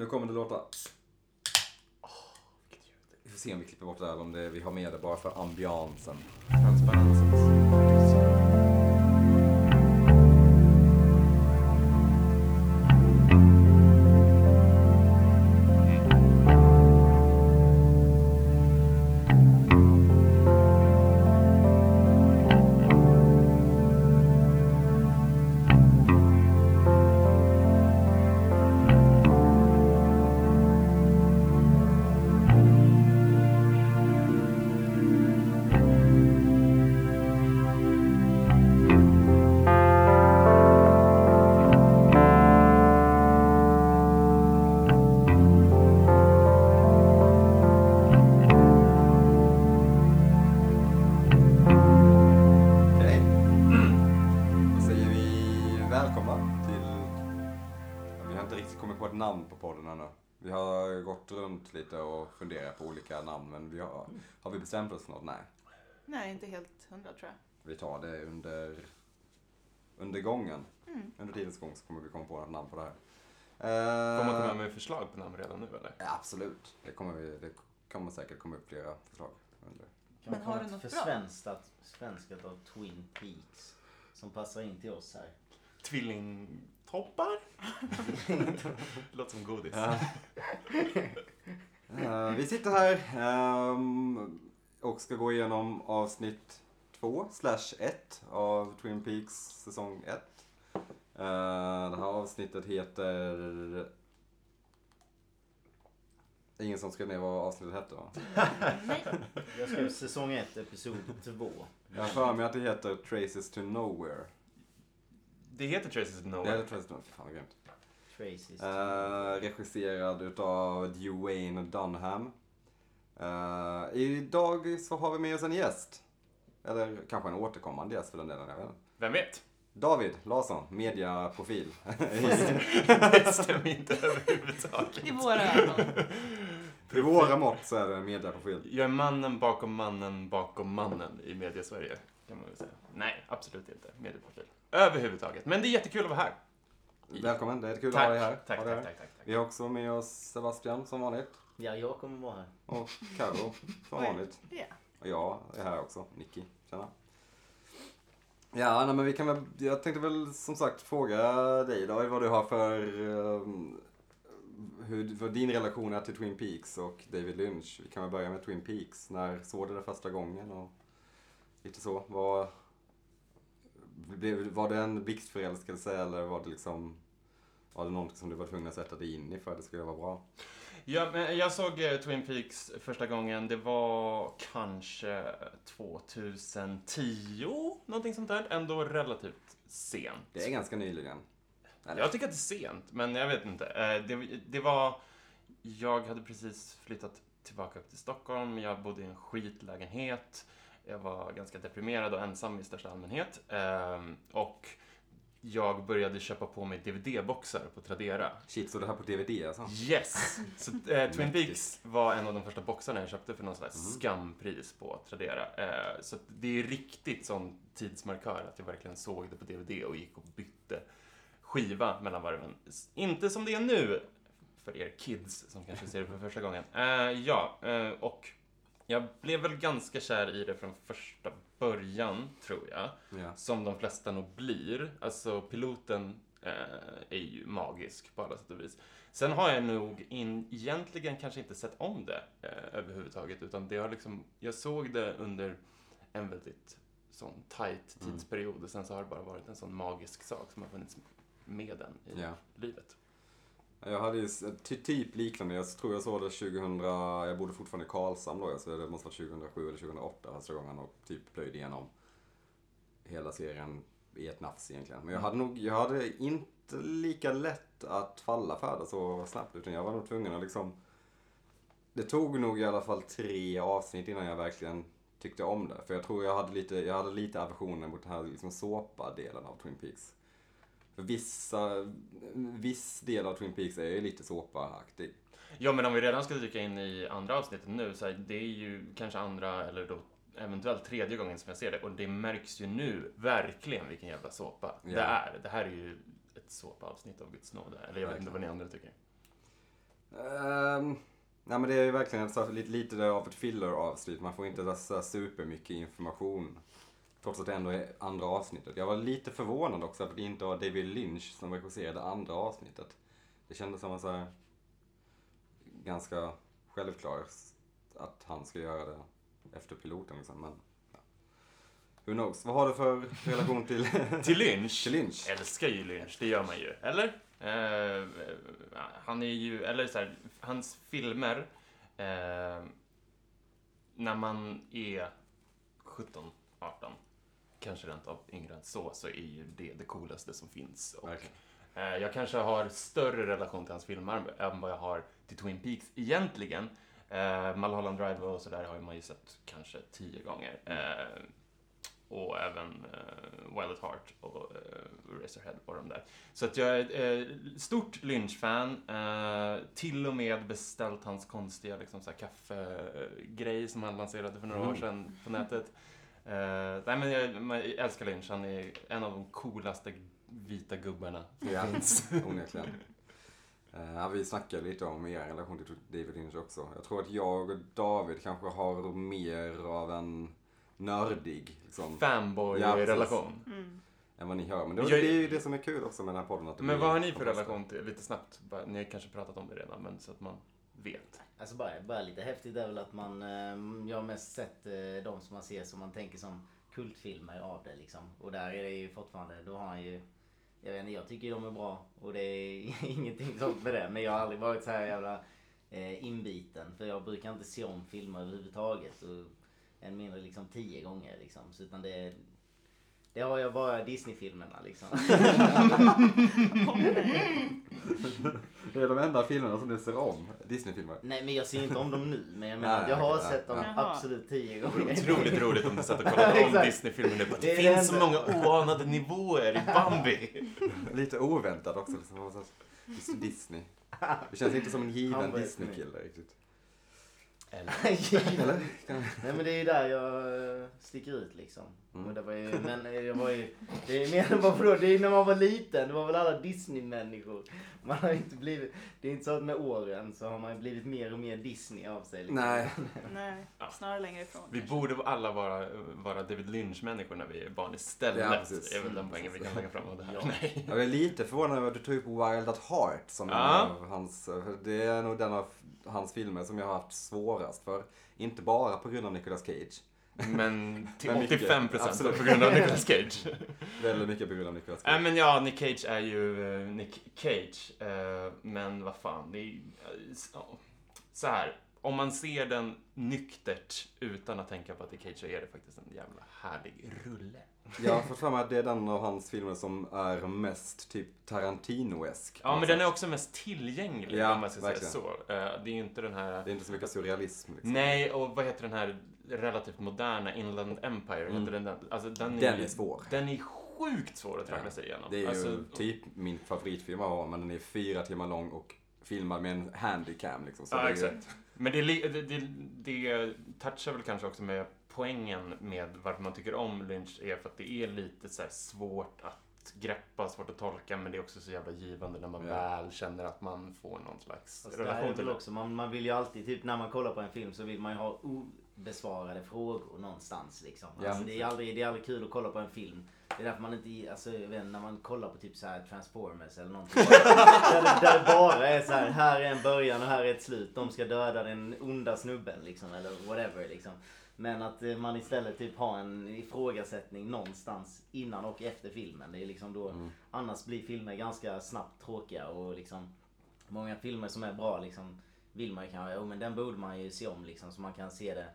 Nu kommer det låta... Vi får se om vi klipper bort det här eller om det, vi har med det bara för ambiansen. Transparensen. Lite och funderat på olika namn, men vi har, har vi bestämt oss för något? Nej. Nej, inte helt hundra tror jag. Vi tar det under, under gången. Mm. Under tidens gång så kommer vi komma på ett namn på det här. Får man Eh, med mig förslag på namn redan nu eller? ja, absolut. Det kommer, vi, det kommer säkert komma upp flera förslag. Under. Kan Men har du något något för bra? svenskat, svenskat av Twin Peaks som passar in till oss här? Tvillingtoppar? Låter som godis. Eh, vi sitter här ehm, och ska gå igenom avsnitt 2 slash 1 av Twin Peaks säsong 1. det här avsnittet heter... Ingen som skrev ner vad avsnittet hette va? Nej. Jag skrev säsong 1, episod 2. Jag har för mig att det heter Traces to Nowhere. Det heter Traces of Det Nowhere. heter Traces to Nowhere, fan vad grymt. Tracy's. Eh, regisserad utav Dwayne Dunham. Eh, idag så har vi med oss en gäst. Eller kanske en återkommande gäst för den delen. Vem vet? David Larsson, mediaprofil. Det stämmer inte överhuvudtaget. I våra ögon. I våra mått så är det en mediaprofil. Jag är mannen bakom mannen bakom mannen i media-Sverige. Kan man väl säga. Nej, absolut inte. Medieprofil. Överhuvudtaget. Men det är jättekul att vara här. Välkommen, det är kul att Tack, ha dig här. tack, Ha tack, här. tack, tack, tack. Vi har också med oss Sebastian som vanligt. Ja, jag kommer vara här. Och Karo som vanligt. Ja. Och jag är här också, Nicky. Tjena. Ja, nej, men vi kan väl, jag tänkte väl som sagt fråga dig David vad du har för, um, hur, för din relation är till Twin Peaks och David Lynch. Vi kan väl börja med Twin Peaks. När såg du det första gången och lite så? Var, blev, var det en blixtförälskelse eller var det liksom, var det något som du var tvungen att sätta dig in i för att det skulle vara bra? Ja, men jag såg eh, Twin Peaks första gången. Det var kanske 2010, någonting sånt där. Ändå relativt sent. Det är ganska nyligen. Eller? Jag tycker att det är sent, men jag vet inte. Eh, Det, det var... Jag hade precis flyttat tillbaka upp till Stockholm. Jag bodde i en skitlägenhet. Jag var ganska deprimerad och ensam i största allmänhet. Ehm, Och jag började köpa på mig DVD-boxar på Tradera. Shit, så det här på DVD alltså? Yes! Så eh, Twin. Peaks var en av de första boxarna jag köpte för någon slags Mm. skampris på Tradera. Eh, så det är riktigt sån tidsmarkör att jag verkligen såg det på DVD och gick och bytte skiva mellan varven. Inte som det är nu, för er kids som kanske ser det för första gången. Eh, ja, eh, och jag blev väl ganska kär i det från första början, tror jag. Ja. Som de flesta nog blir. Alltså piloten eh, är ju magisk på alla sätt och vis. Sen har jag nog in, egentligen kanske inte sett om det eh, överhuvudtaget. Utan det har liksom, jag såg det under en väldigt sån tight Mm. tidsperiod. Och sen så har det bara varit en sån magisk sak som har funnits med den i Ja. livet. Jag hade ju typ liknande. Jag tror jag såg det 2000, jag bodde fortfarande i Karlshamn då, så det måste vara 2007 eller 2008 första gången och typ plöjde igenom hela serien i ett nafs egentligen. Men jag hade nog, jag hade inte lika lätt att falla för det så snabbt utan jag var nog tvungen att liksom Det tog nog i alla fall tre avsnitt innan jag verkligen tyckte om det. För jag tror jag hade lite, jag hade lite aversioner mot den här liksom såpa-delen av Twin Peaks. För vissa, viss del av Twin Peaks är ju lite såpa-aktig. Ja, men om vi redan ska dyka in i andra avsnittet nu, så här, det är ju kanske andra eller då eventuellt tredje gången som jag ser det och det märks ju nu verkligen vilken jävla såpa Ja. det är. Det här är ju ett såpa-avsnitt av Guds nåde. Eller jag vet inte vad ni andra tycker. Ehm, nej men det är ju verkligen ett, lite, lite av ett filler-avsnitt. Man får inte så supermycket information. Trots att det ändå är andra avsnittet. Jag var lite förvånad också att det inte var David Lynch som regisserade andra avsnittet. Det kändes som en så här, ganska självklart att han ska göra det efter piloten liksom. Men, ja. Who knows? Vad har du för relation till, Till Lynch. till Lynch? Älskar ju Lynch, det gör man ju. Eller? Eh, han är ju, eller så här, hans filmer, eh, när man är 17, 18, kanske rent av yngre än så, så är ju det det coolaste som finns. Och, Verkligen. eh, jag kanske har större relation till hans filmer än vad jag har till Twin Peaks egentligen. Eh, Mulholland Drive och sådär har man ju sett kanske tio gånger. Eh, och även eh, Wild at Heart och eh, Razorhead och de där. Så att jag är eh, stort Lynch-fan. Eh, till och med beställt hans konstiga liksom, så här, kaffegrej som han lanserade för några år Mm. sedan på nätet. Eh, nej, men jag, jag älskar Lynch. Han är en av de coolaste vita gubbarna som Ja, finns. onekligen. Ja, vi snackade lite om er relation till David Lynch också. Jag tror att jag och David kanske har mer av en nördig liksom, Fanboy-relation. Mm. än vad ni har. Men det, Jag- det är ju det som är kul också med den här podden. Att Men vad har ni för relation till, lite snabbt, ni har kanske pratat om det redan, men så att man vet. Alltså bara, bara lite häftigt är väl att man, eh, jag har mest sett eh, de som man ser som man tänker som kultfilmer av det liksom. Och där är det ju fortfarande, då har han ju, jag vet inte, jag tycker ju de är bra och det är ingenting sånt med det. Men jag har aldrig varit så här jävla eh, inbiten. För jag brukar inte se om filmer överhuvudtaget. Och än mindre liksom tio gånger liksom. Så utan det, det har jag bara Disney-filmerna liksom. Det är de enda filmerna som du ser om. Disney-filmer. Nej men jag ser inte om dem nu. Men jag menar Nej, jag har okej, sett dem ja. absolut tio gånger. Otroligt roligt om du satt och kollade om. Disney-filmer nu. bara, Det, Det är det finns så enda- många oanade nivåer i Bambi. Lite oväntat också. Liksom. Man var så här, Just Disney. Det känns inte som en Han given var Disney-kille riktigt. Eller, Eller? Nej men det är ju där jag eh, sticker ut liksom. Mm. Och det var ju, men eh, jag var ju, det är mer än bara vadå, det är när man var liten, det var väl alla Disney-människor. Man har inte blivit, det är inte så att med åren så har man blivit mer och mer Disney av sig. Liksom. Nej. Nej, snarare längre ifrån. vi kanske. borde alla vara, vara David Lynch-människor när vi är barn istället. Ja, precis. Det är väl den poängen vi kan lägga fram av det här. Ja. Nej. Jag är lite förvånad över att du tog upp Wild at Heart som en Ja. av hans, det är nog den av hans filmer som jag har haft svårast för. Inte bara på grund av Nicolas Cage. Men till Men mycket. 85 procent på grund av Nicolas Cage. Väldigt mycket på grund av Nicolas Cage. men ja, Nick Cage är ju eh, Nick Cage. Eh, men vad fan, det är ja. Så här, om man ser den nyktert utan att tänka på att det är Cage så är det faktiskt en jävla härlig rulle. Jag har fått för mig att det är den av hans filmer som är mest typ Tarantino-esk. Ja, men den är sätt. också mest tillgänglig Ja, om man ska verkligen. säga så. Det är ju inte den här... Det är inte så mycket surrealism liksom. Nej, och vad heter den här relativt moderna Inland Empire? Mm. Heter den, den, alltså, den, Den ju- är svår. Den är sjukt svår att traggla Ja, sig igenom. Det är ju alltså, typ min favoritfilm av men den är fyra timmar lång och filmad med en handycam liksom. Så Ja, det är ju- exakt. Men det, det, det, det touchar väl kanske också med poängen med varför man tycker om Lynch är för att det är lite så här svårt att greppa, svårt att tolka, men det är också så jävla givande när man Ja. väl känner att man får någon slags är relation till det. också, man, man vill ju alltid, typ när man kollar på en film så vill man ju ha obesvarade frågor någonstans liksom. Ja. Alltså, det, är aldrig, det är aldrig kul att kolla på en film. Det är därför man inte, alltså jag vet, när man kollar på typ så här Transformers eller någonting. där, det, där det bara är så här, här är en början och här är ett slut. De ska döda den onda snubben liksom, eller whatever liksom. Men att eh, man istället typ har en ifrågasättning någonstans innan och efter filmen. Det är liksom då, Mm. annars blir filmer ganska snabbt tråkiga och liksom Många filmer som är bra liksom vill man ju kanske, jo men den borde man ju se om liksom så man kan se det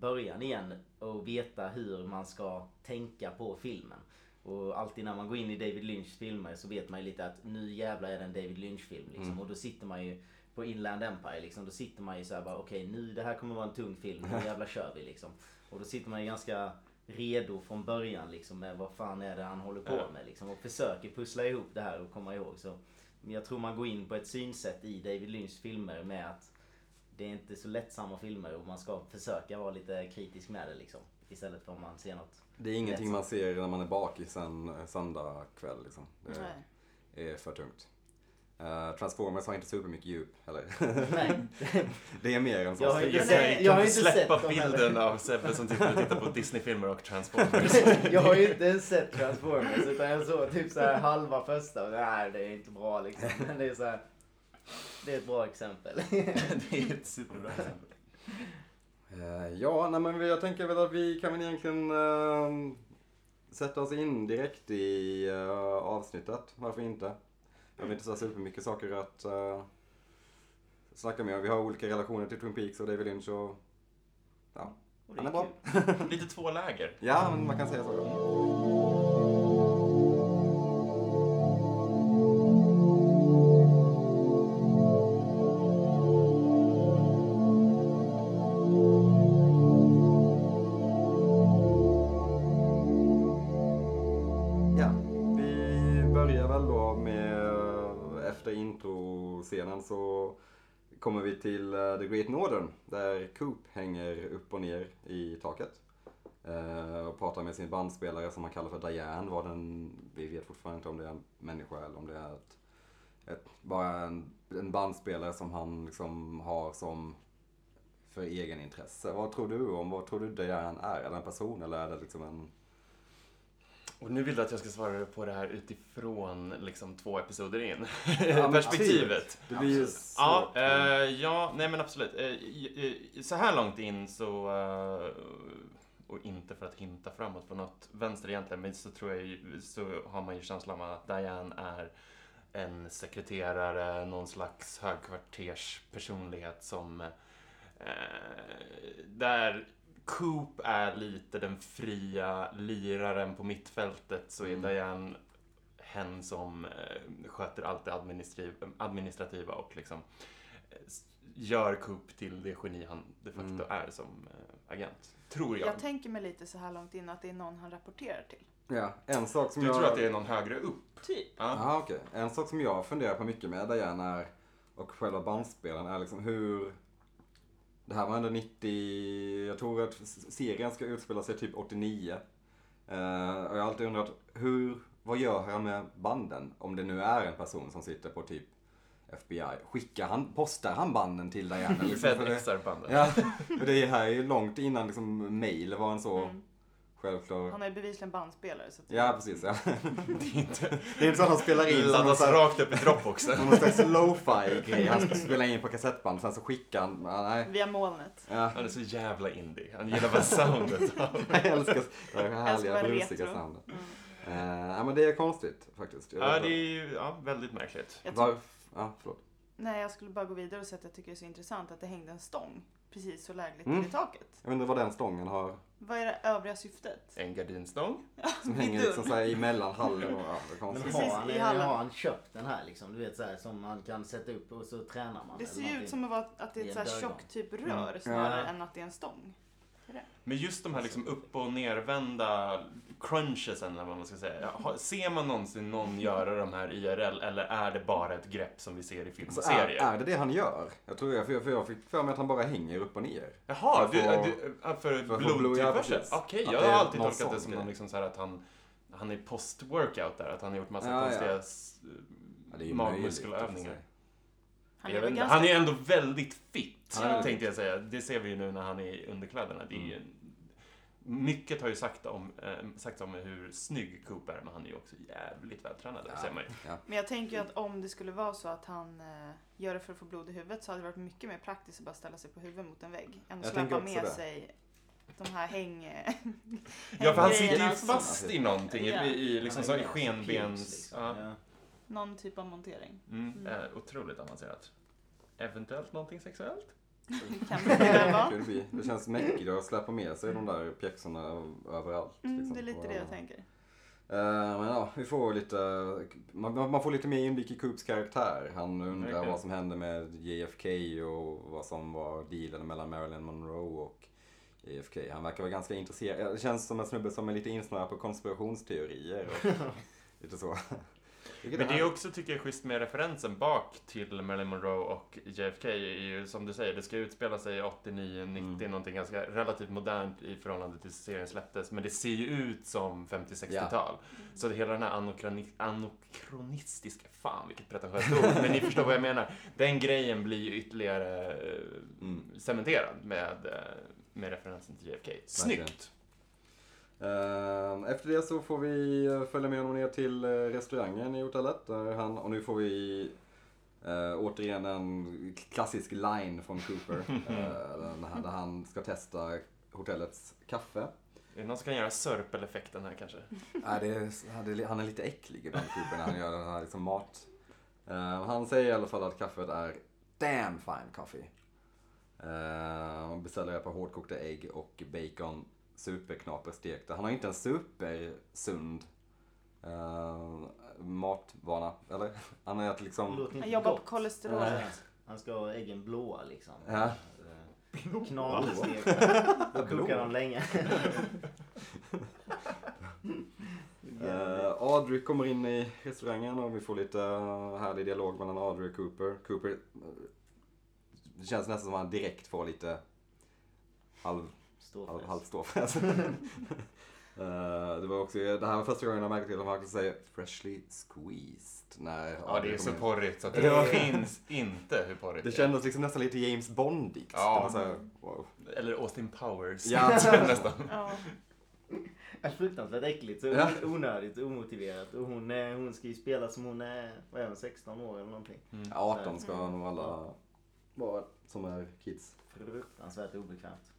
början igen och veta hur man ska tänka på filmen. Och alltid när man går in i David Lynchs filmer så vet man ju lite att nu jävlar är det en David Lynch-film liksom. Mm. Och då sitter man ju på Inland Empire liksom, då sitter man ju såhär bara okej nu det här kommer vara en tung film, nu jävlar kör vi liksom. Och då sitter man ju ganska redo från början liksom med vad fan är det han håller på med liksom. Och försöker pussla ihop det här och komma ihåg. Så jag tror man går in på ett synsätt i David Lynchs filmer med att det är inte så lättsamma filmer och man ska försöka vara lite kritisk med det liksom. Istället för om man ser något. Det är ingenting man ser när man är bakis en söndag kväll liksom. Det Nej. är för tungt. Eh, Transformers har inte supermycket djup heller. Nej. det är mer en sån Jag har Jag inte kan, sett- jag jag har inte släppa bilden av Sebbe som tittar och tittar på Disney-filmer och Transformers. jag har ju inte ens sett Transformers utan jag såg typ så här halva första och nej det är inte bra liksom. Men det är så här, Det är ett bra exempel. det är ett superbra exempel. Eh, ja, nej, men vi- jag tänker väl att vi kan väl egentligen eh, sätta oss in direkt i eh, avsnittet. Varför inte? Jag har inte så supermycket saker att uh, snacka med. Vi har olika relationer till Twin Peaks och David Lynch och ja, Och han är är bra. Lite två läger. Ja, men man kan säga så. Sin bandspelare som han kallar för Diane. Vad den, vi vet fortfarande inte om det är en människa eller om det är ett, ett, bara en, en bandspelare som han liksom har som för egenintresse. Vad tror du om, vad tror du Diane är? Är det en person eller är det liksom en... Och nu vill du att jag ska svara på det här utifrån liksom två episoder in. Ja, men Perspektivet. Det blir ju Absolut. Ja, eh, ja, nej men absolut. Eh, så här långt in så, eh, och inte för att hinta framåt på något vänster egentligen, men så tror jag ju, så har man ju känslan av att Diane är en sekreterare, någon slags högkvarterspersonlighet som eh, där Coop är lite den fria liraren på mittfältet så är Mm. Diane hen som eh, sköter allt det administrativ- administrativa och liksom gör Coop till det geni han de facto Mm. är som eh, agent. Tror jag. Jag tänker mig lite så här långt in att det är någon han rapporterar till. Ja, en sak som du jag... tror att det är någon högre upp? Typ. Ja. Ja, okej. En sak som jag funderar på mycket med Diane är, och själva bandspelen är liksom hur... Det här var ändå 90... Jag tror att serien ska utspela sig typ 89. Eh, och jag har alltid undrat, hur... Vad gör han med banden? Om det nu är en person som sitter på typ FBI. Skickar han, postar han banden till Diane? Liksom, för det- FedExar-bandet. Ja, för det här är ju långt innan liksom mail var en så Mm. självklar... Han är ju bevisligen bandspelare. Så att Ja, precis. Ja. Det är inte... Det är inte så att han spelar in någon Laddas rakt upp i Dropboxen. Som någon slags lo-fi grej. Han spelar in på kassettband, sen så skickar han. Ja, nej. Via molnet. Ja. Han är så jävla indie. Han gillar bara soundet Jag älskar det här härliga brusiga soundet. Mm. Uh, ja, men det är konstigt faktiskt. Ja, det är ja, väldigt märkligt. Jag tror, Var... Ja, förlåt. nej, jag skulle bara gå vidare och säga att jag tycker det är så intressant att det hängde en stång precis så lägligt Mm. till i taket. Jag inte vad den stången har. Vad är det övriga syftet? En gardinstång. Som hänger liksom så här emellan hallen och... Konstigt. Precis, har han, i hallen. har han köpt den här liksom? Du vet så här som man kan sätta upp och så tränar man. Det ser ju ut som att, vara, att det är ett en så här tjockt typ rör Mm. snarare Ja. än att det är en stång. Men just de här liksom upp och nervända crunchesen, eller vad man ska säga. Ja, har- Ser man någonsin någon göra de här IRL eller är det bara ett grepp som vi ser i film och Så är, serier? är det det han gör? Jag tror jag, för jag, för jag fick för mig att han bara hänger upp och ner. Jaha, För du, du, ja, för, för ja, blodtillförsel? Okej, Att jag har alltid tolkat det som någon liksom så här att han, han är post-workout där, att han har gjort massa Ja, ja. konstiga Ja, magmuskelövningar. Han är ganska... Han är ändå väldigt fit, väldigt tänkte jag säga. Det ser vi ju nu när han är i underkläderna. Det är ju, mycket har ju sagt om, eh, sagt om hur snygg Coop är, men han är ju också jävligt vältränad, Ja. ser man ju. Men jag tänker ju att om det skulle vara så att han eh, gör det för att få blod i huvudet så hade det varit mycket mer praktiskt att bara ställa sig på huvudet mot en vägg. Än att Jag också med det. sig de här häng... Ja, för han sitter ju fast i någonting, i, Ja. i liksom Han så är i skenbens... liksom. Ja. Ja. Någon typ av montering. Mm, Mm. eh, otroligt avancerat. Eventuellt någonting sexuellt? kan det. Det, blir, det känns mäckigt att släppa med sig de där pjäxorna överallt. Mm, liksom, det är lite det jag tänker. Eh, men ja, vi får lite, man, man får lite mer inblick i Coops karaktär. Han undrar Verkligen. vad som hände med JFK och vad som var dealen mellan Marilyn Monroe och JFK. Han verkar vara ganska intresserad. Det känns som en snubbe som är lite insnöad på konspirationsteorier och lite så. Men det är också, tycker jag, schysst med referensen bak till Marilyn Monroe och JFK. är ju, som du säger, det ska utspela sig 89, 90, Mm. någonting ganska relativt modernt i förhållande till serien släpptes. Men det ser ju ut som 50-60-tal. Så det hela den här anakronistiska, fan vilket pretentiöst ord, men ni förstår vad jag menar. Den grejen blir ju ytterligare eh, Mm. cementerad med, eh, med referensen till JFK. Snyggt! Ehm, Efter det så får vi eh, följa med honom ner till eh, restaurangen i hotellet. Där han, och nu får vi eh, återigen en klassisk line från Cooper. här, där han ska testa hotellets kaffe. Är det någon som kan göra sörpel-effekten här kanske? Nej, det är, han är- lite äcklig ibland, Cooper, när han gör den här liksom mat. Eh, han säger i alla fall att kaffet är damn fine coffee. Uh, beställer ett par hårdkokta ägg och bacon superknaperstekta. Han har inte en supersund uh, matvana, eller? Han har ätit liksom... Han jobbar på gott. kolesterolet. Han ska ha äggen blåa liksom. Ja. Knaperstekta. Då kokar de länge. Uh, Audrey kommer in i restaurangen och vi får lite eh, härlig dialog mellan Audrey och Cooper. Cooper, eh, det känns nästan som att han direkt får lite halv, halv, Ståfräs. Uh, det var också, det här var första gången jag märkte till att han faktiskt säger freshly squeezed när Ja, det är så in. porrigt så att Det det var- finns inte hur porrigt Det är. kändes liksom nästan lite James Bondigt. Ja. Det här, wow. Eller Austin Powers. Ja. nästan. Ja. Ja, Fruktansvärt äckligt, så Ja. onödigt, omotiverat. Och hon, är, hon ska ju spela som hon är, vad är hon, 16 år eller någonting. 18 ska nog alla vara som är kids. Fruktansvärt obekvämt.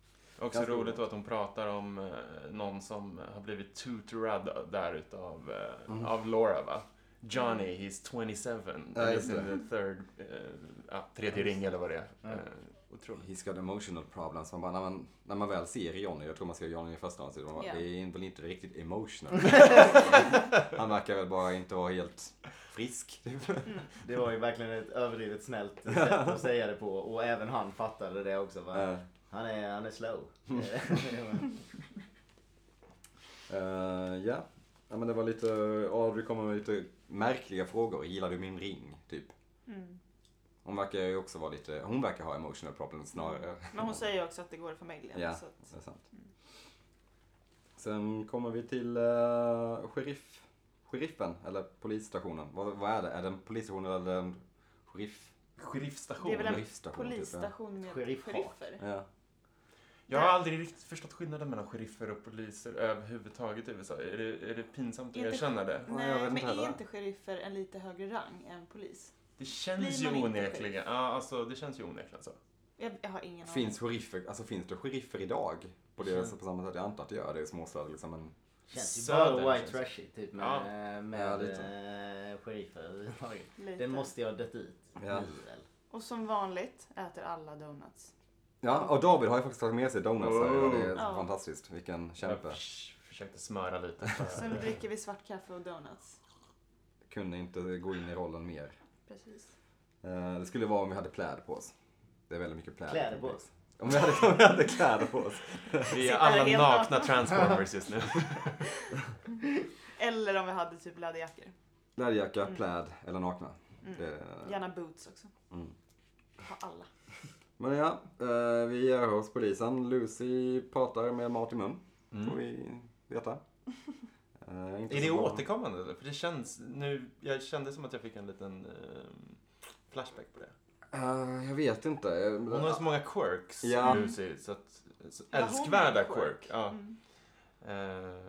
Också Ganska roligt då att hon pratar om eh, någon som har blivit tutorad där utav eh, Mm. av Laura va? Johnny, he's 27. Ja, he's in the third, eh, ja, tredje ring eller vad det är. Ja. Eh, otroligt. He's got emotional problems. Man bara, när, man, när man väl ser Johnny, jag tror man ser Johnny i första hand, så man bara, Ja. det är väl inte riktigt emotional. Han verkar väl bara inte vara helt frisk. typ. Det var ju verkligen ett överdrivet snällt sätt att säga det på. Och även han fattade det också. Va? Eh, Han, är, han är slow. eh, Ja, ja men det var lite, Audrey kommer med lite märkliga frågor. Gillar du min ring? Typ. Mm. Hon verkar ju också vara lite, hon verkar ha emotional problems snarare. Men hon säger ju också att det går i familjen. Ja, Så att, det är sant. Sen kommer vi till uh, sheriff, sheriffen, eller polisstationen. Vad, vad är det? Är det en polisstation eller en sheriff? Sheriffstation. det är väl en typ, ja. polisstation med sheriffer. Ja. Jag har aldrig riktigt förstått skillnaden mellan sheriffer och poliser överhuvudtaget i USA. Är det, är det pinsamt att erkänna det? Nej, jag vet Nej, inte men är inte sheriffer en lite högre rang än polis? Det känns ju onekligen. Ja, alltså det känns ju onekligen så. Jag, jag har ingen Finns sheriffer, alltså finns det sheriffer idag? På det Mm. på samma sätt jag antar att det gör. Det är småstäder liksom. Men, Känns ju Söder bara white trashy typ med, Ja. med Ja, lite. eh, sheriffer överhuvudtaget. aning. Den måste ju ha dött ut Ja. Och som vanligt äter alla donuts. Ja, och David har ju faktiskt tagit med sig donuts här. Och det är Ja. fantastiskt. Vilken kämpe. Jag förs- försökte smöra lite. Sen dricker vi svart kaffe och donuts. Kunde inte gå in i rollen mer. Precis. Eh, det skulle vara om vi hade kläder på oss. Det är väldigt mycket kläder. Kläder på oss? Om vi hade, om vi hade kläder på oss. Vi är Sitter alla helt nakna nakna. transformers just nu. Eller om vi hade typ läderjackor. Läderjacka, Mm. pläd eller nakna. Mm. Det, Gärna boots också. mm. Ha alla. Men ja, eh, vi är hos polisen. Lucy pratar med mat i mun. Får Mm. vi veta. Eh, Är det bra. återkommande? eller? För det känns nu, jag kände som att jag fick en liten eh, flashback på det. Eh, jag vet inte. Hon har så många quirks, Ja. Lucy, så att, så älskvärda en quirk. Ja. Mm. Eh,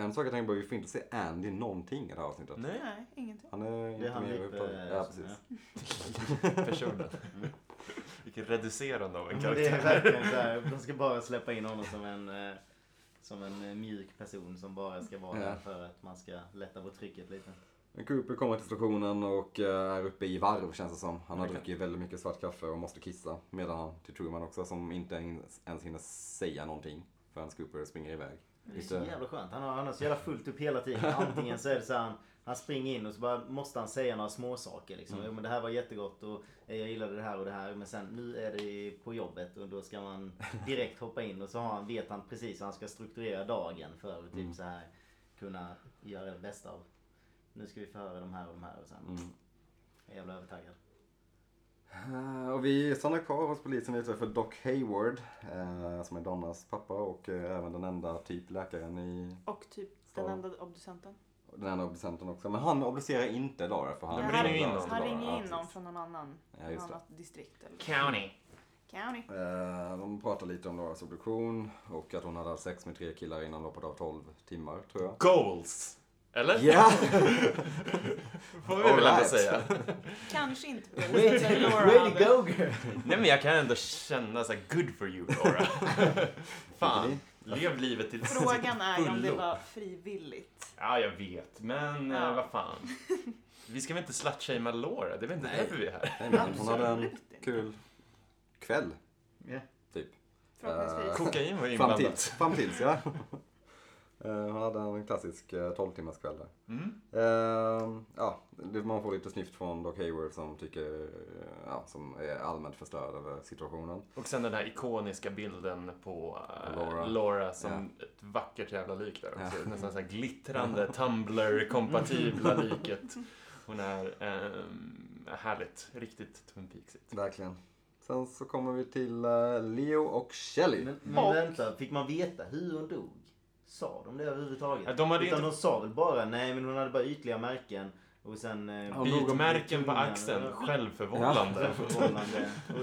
En sak jag tänker på, vi får inte se Andy någonting i det här avsnittet. nej, Nej, ingenting. Han är inte han med överhuvudtaget. Ja, precis. personen. Mm. Vilket reducerande av en Men Det karaktär. är verkligen så här, de ska bara släppa in honom som en, eh, som en eh, mjuk person som bara ska vara Ja. där för att man ska lätta på trycket lite. Men Cooper kommer till stationen och eh, är uppe i varv känns det som. Han har Okej. druckit väldigt mycket svart kaffe och måste kissa. Medan han till Truman också som inte ens ens hinner säga någonting förrän Cooper springer iväg. Det är så jävla skönt. Han har, han har så jävla fullt upp hela tiden. Antingen så är det så här, han, han springer in och så bara måste han säga några småsaker liksom. Mm. Jo men det här var jättegott och eh, jag gillade det här och det här. Men sen nu är det på jobbet och då ska man direkt hoppa in och så har han, vet han precis hur han ska strukturera dagen för att typ Mm. så här kunna göra det bästa av nu ska vi få höra de här och de här och sen. Mm. Jag är jävla övertaggad. Eh, Och vi stannar kvar hos polisen lite för Doc Hayward, eh, som är Donnas pappa och eh, även den enda typ läkaren i Och typ den enda obducenten. den enda obducenten också. Men han obducerar inte Laura för han... Han, ringer in han, någon han ringer in någon från någon annan, Ja, just annat distrikt. Eller County. county. Eh, de pratar lite om Lauras obduktion och att hon hade haft sex med tre killar innan loppet av 12 timmar, tror jag. Goals. Eller? Ja! Får vi väl ändå säga. Kanske inte Way way to go girl! Nej men jag kan ändå känna så här, good for you Laura. Fan, lev livet till Frågan är om det var frivilligt. Ja, jag vet. Men Ja. eh, vad fan. Vi ska väl inte slutshamea Laura? Det är väl inte Nej. därför vi är här? Nej, men hon hade en kul kväll, Ja. typ. Förhoppningsvis. Kokain var inblandat. fram tills ja. Eh, Hon hade en klassisk eh, 12 timmars kväll där. Mm. Eh, ja, det- man får lite snift från Doc Hayward som tycker, eh, ja, som är allmänt förstörd över situationen. Och sen den här ikoniska bilden på eh, Laura. Laura. som ett vackert jävla lik där också. Ja. Nästan så här glittrande Tumblr-kompatibla liket. Hon är ehm, härligt, riktigt Twin Peaksigt. Verkligen. Sen så kommer vi till eh, Leo och Shelley. Men, men vänta, fick man veta hur hon dog? Sa de det överhuvudtaget? Ja, de hade Utan inte- de sa väl bara, nej men hon hade bara ytliga märken och sen... Eh, av Bitmärken på axeln, eller- självförvållande.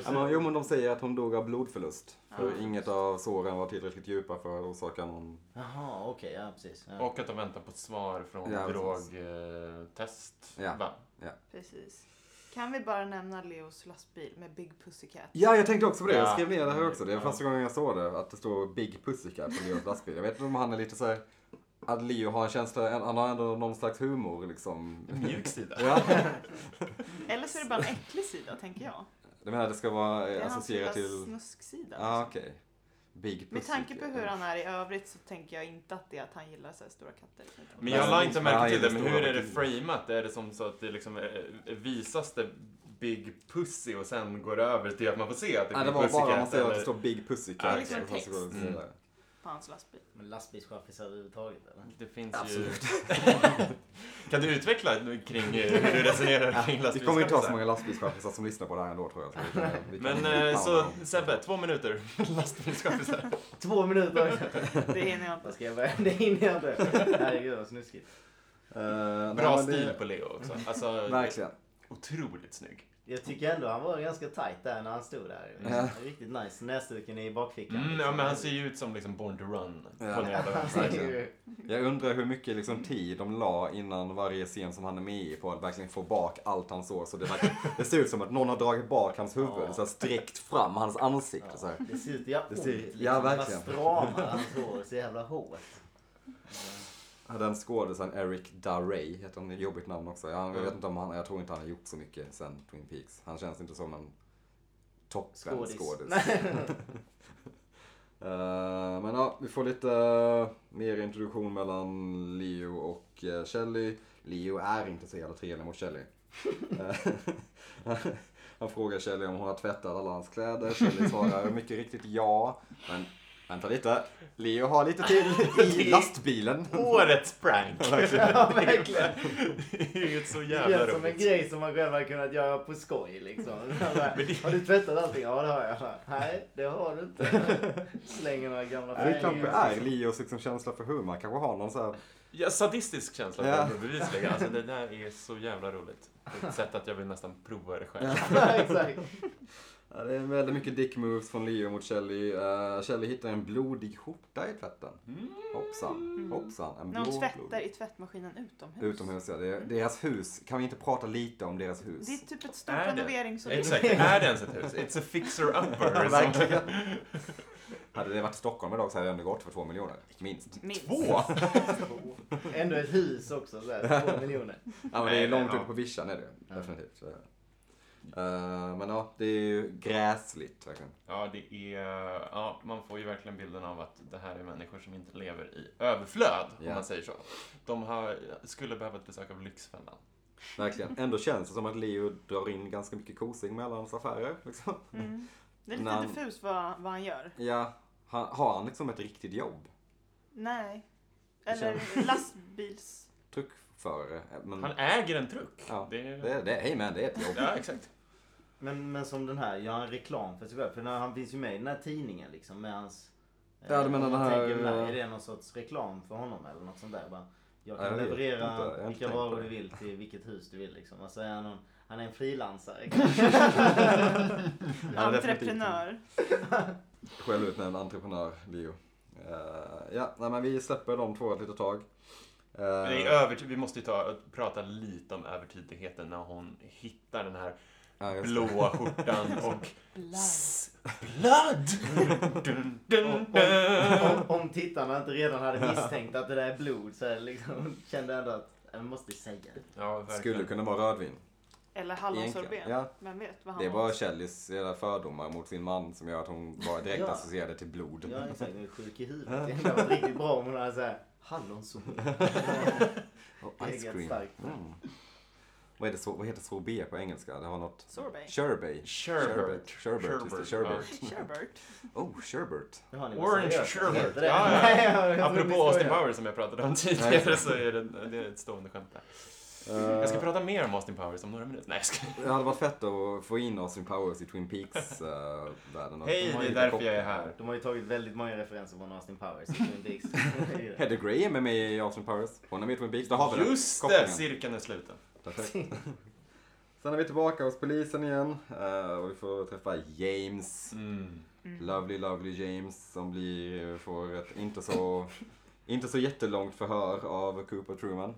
Ja, men, jo men de säger att hon dog av blodförlust. För Ja. inget av såren var tillräckligt djupa för att orsaka någon... Jaha, okej, ja precis. Ja. Och att de väntar på ett svar från Ja, drogtest. Ja. Va? Precis. Kan vi bara nämna Leos lastbil med Big Pussycat? Ja, jag tänkte också på det. Jag Ja. skrev ner det här också. Det är första gången jag såg det. Att det står Big Pussycat på Leos lastbil. Jag vet inte om han är lite så här... Att Leo har en känsla, han har ändå någon slags humor liksom. En mjuk sida. Ja. Eller så är det bara en äcklig sida, tänker jag. Du menar att det ska vara Det eh, är hans lilla associerat till... snusksida. Ja, okej. Big Pussycat. Med tanke på hur han är i övrigt så tänker jag inte att det är att han gillar så här stora katter. Men jag la inte märke till det, men Ja, hur är det framat? Är det som så att det liksom eh, visas det Big Pussy och sen går det över till att man får se att det är Nej, det Big var bara Pussycat? man ser att det står Big Pussycat. Ah, liksom text. Det det. På hans lastbil. Men lastbilschaffisar överhuvudtaget eller? Det finns Absolut. ju... kan du utveckla kring eh, hur du resonerar kring Det kommer inte ha så lastbilschaffisar? många lastbilschaffisar som lyssnar på det här ändå tror jag. Så vi Men eh, så. Sebbe, två minuter. Lastbilschaffisar. Två minuter! Det hinner jag inte. Ska jag börja? Det hinner jag inte. Herregud vad snuskigt. Nej, Bra det- stil på Leo också. Alltså, Verkligen. otroligt snygg. Jag tycker ändå han var ganska tight där när han stod där. Ja. Riktigt nice. Näsduken i bakfickan. Mm, ja, liksom. men han ser ju ut som liksom Born to Run. Ja. Jag undrar hur mycket liksom, tid de la innan varje scen som han är med i på att verkligen få bak allt han såg. Så det, det ser ut som att någon har dragit bak hans huvud, Ja. så här, sträckt fram hans ansikte. Så Ja, här. det ser ut att göra Det ont. ser- liksom. ja, Det bara verkligen. stramar hans hår så jävla hårt. Den skådisen Eric Darray, heter han, jobbigt namn också. Jag, Mm. vet inte om han, jag tror inte han har gjort så mycket sen Twin Peaks. Han känns inte som en toppen Skådis. Eh, men ja, vi får lite eh, mer introduktion mellan Leo och uh, Shelley. Leo är inte så jävla trevlig mot Shelley. Eh, Han frågar Shelley om hon har tvättat alla hans kläder. Shelley svarar mycket riktigt ja. Men vänta lite, Leo har lite till i lastbilen. Årets prank! Ja, verkligen. det är ju så Det jävla känns som en roligt. grej som man själv har kunnat göra på skoj liksom. Har du tvättat allting? Ja det har jag. Nej det har du inte. Slänger några gamla Det kanske är Leos liksom känsla för humor. Han kanske har någon så här... Ja, sadistisk känsla Ja. ja. bevisligen. Alltså det där är så jävla roligt. På ett sätt att jag vill nästan prova det själv. Ja, exakt. Ja, det är väldigt mycket dick moves från Leo mot Shelley. Uh, hittar en blodig skjorta i tvätten. Mm. Hoppsan, hoppsan. En När hon tvättar blodig. i tvättmaskinen utomhus. Utomhus ja. Det är deras hus. Kan vi inte prata lite om deras hus? Det är typ ett stort Är. Exakt, är det ens ett hus? It's a fixer-upper. Verkligen. Hade det varit Stockholm idag så hade det ändå gått för två miljoner. Minst. Minst. Två? Ändå ett hus också såhär, två miljoner. Ja men det är långt ute på vischan är det Ja. definitivt. Så. Eh, men ja, det är ju gräsligt verkligen. Ja, det är... Ja, man får ju verkligen bilden av att det här är människor som inte lever i överflöd, Ja. om man säger så. De har, skulle behöva ett besök av Lyxfällan. Verkligen. Ändå känns det som att Leo drar in ganska mycket kosing med alla hans affärer. Liksom. Mm. Det är lite han- diffust vad, vad han gör. Ja, han, har han liksom ett riktigt jobb? Nej. Det Eller lastbils... för men, Han äger en truck. Ja, det, det, är- det, hey man, det är ett jobb. ja exakt. Men, men som den här, gör han reklam för sig själv? För när han finns ju med i den här tidningen liksom med hans... Ja, du menar om den här, tänker den eh, Är det någon sorts reklam för honom eller något sånt där? Bara, jag Ja, kan jag leverera inte. Jag vilka varor du vill till vilket hus du vill liksom. Alltså är han, någon, han är en frilansare. Entreprenör. Självutnämnd entreprenör, Leo. Eh, ja, nej, men vi släpper de två ett litet tag. Eh, är övertid, vi måste ju ta, prata lite om övertydligheten när hon hittar den här ja, just det. blåa skjortan och Blood. Dun, om, dun, om, dun. om, om tittarna inte redan hade misstänkt att det där är blod så liksom, kände jag ändå att jag måste säga det. Ja, verkligen. Skulle kunna vara rödvin. Eller hallonsorbet. Egentligen, ja. Vem vet vad han Det är var. bara Kellys fördomar mot sin man som gör att hon bara direkt Ja. associerar det till blod. Jag är exakt, jag är sjuk i huvudet. Det hade varit riktigt bra om hon hade såhär hallonsol. Och ice cream. starkt. Mm. Vad, är det så, vad heter sorbet på engelska? Det har något... Sorbet. Sherbet. Sherbet. Sherbet. just det, Sherbet. Sherbert. Oh, var Orange? Ja, ja. Trodde Apropå Austin. Powers som jag pratade om tidigare så är det, det är ett stående skämt där. Eh, Jag ska prata mer om Austin Powers om några minuter. Nej, jag ska... Det hade varit fett att få in Austin Powers i Twin Peaks-världen. Hej, det är därför jag är här. De har ju tagit väldigt många referenser från Austin Powers i Twin Peaks. Hedda Graham är med i Austin Powers. Hon är med i Twin Peaks. Där har vi den Just det, cirkeln är sluten. Perfekt. Sen är vi tillbaka hos polisen igen. eh, och vi får träffa James. Mm. Lovely, lovely James som blir, får ett inte så, inte så jättelångt förhör av Cooper Truman.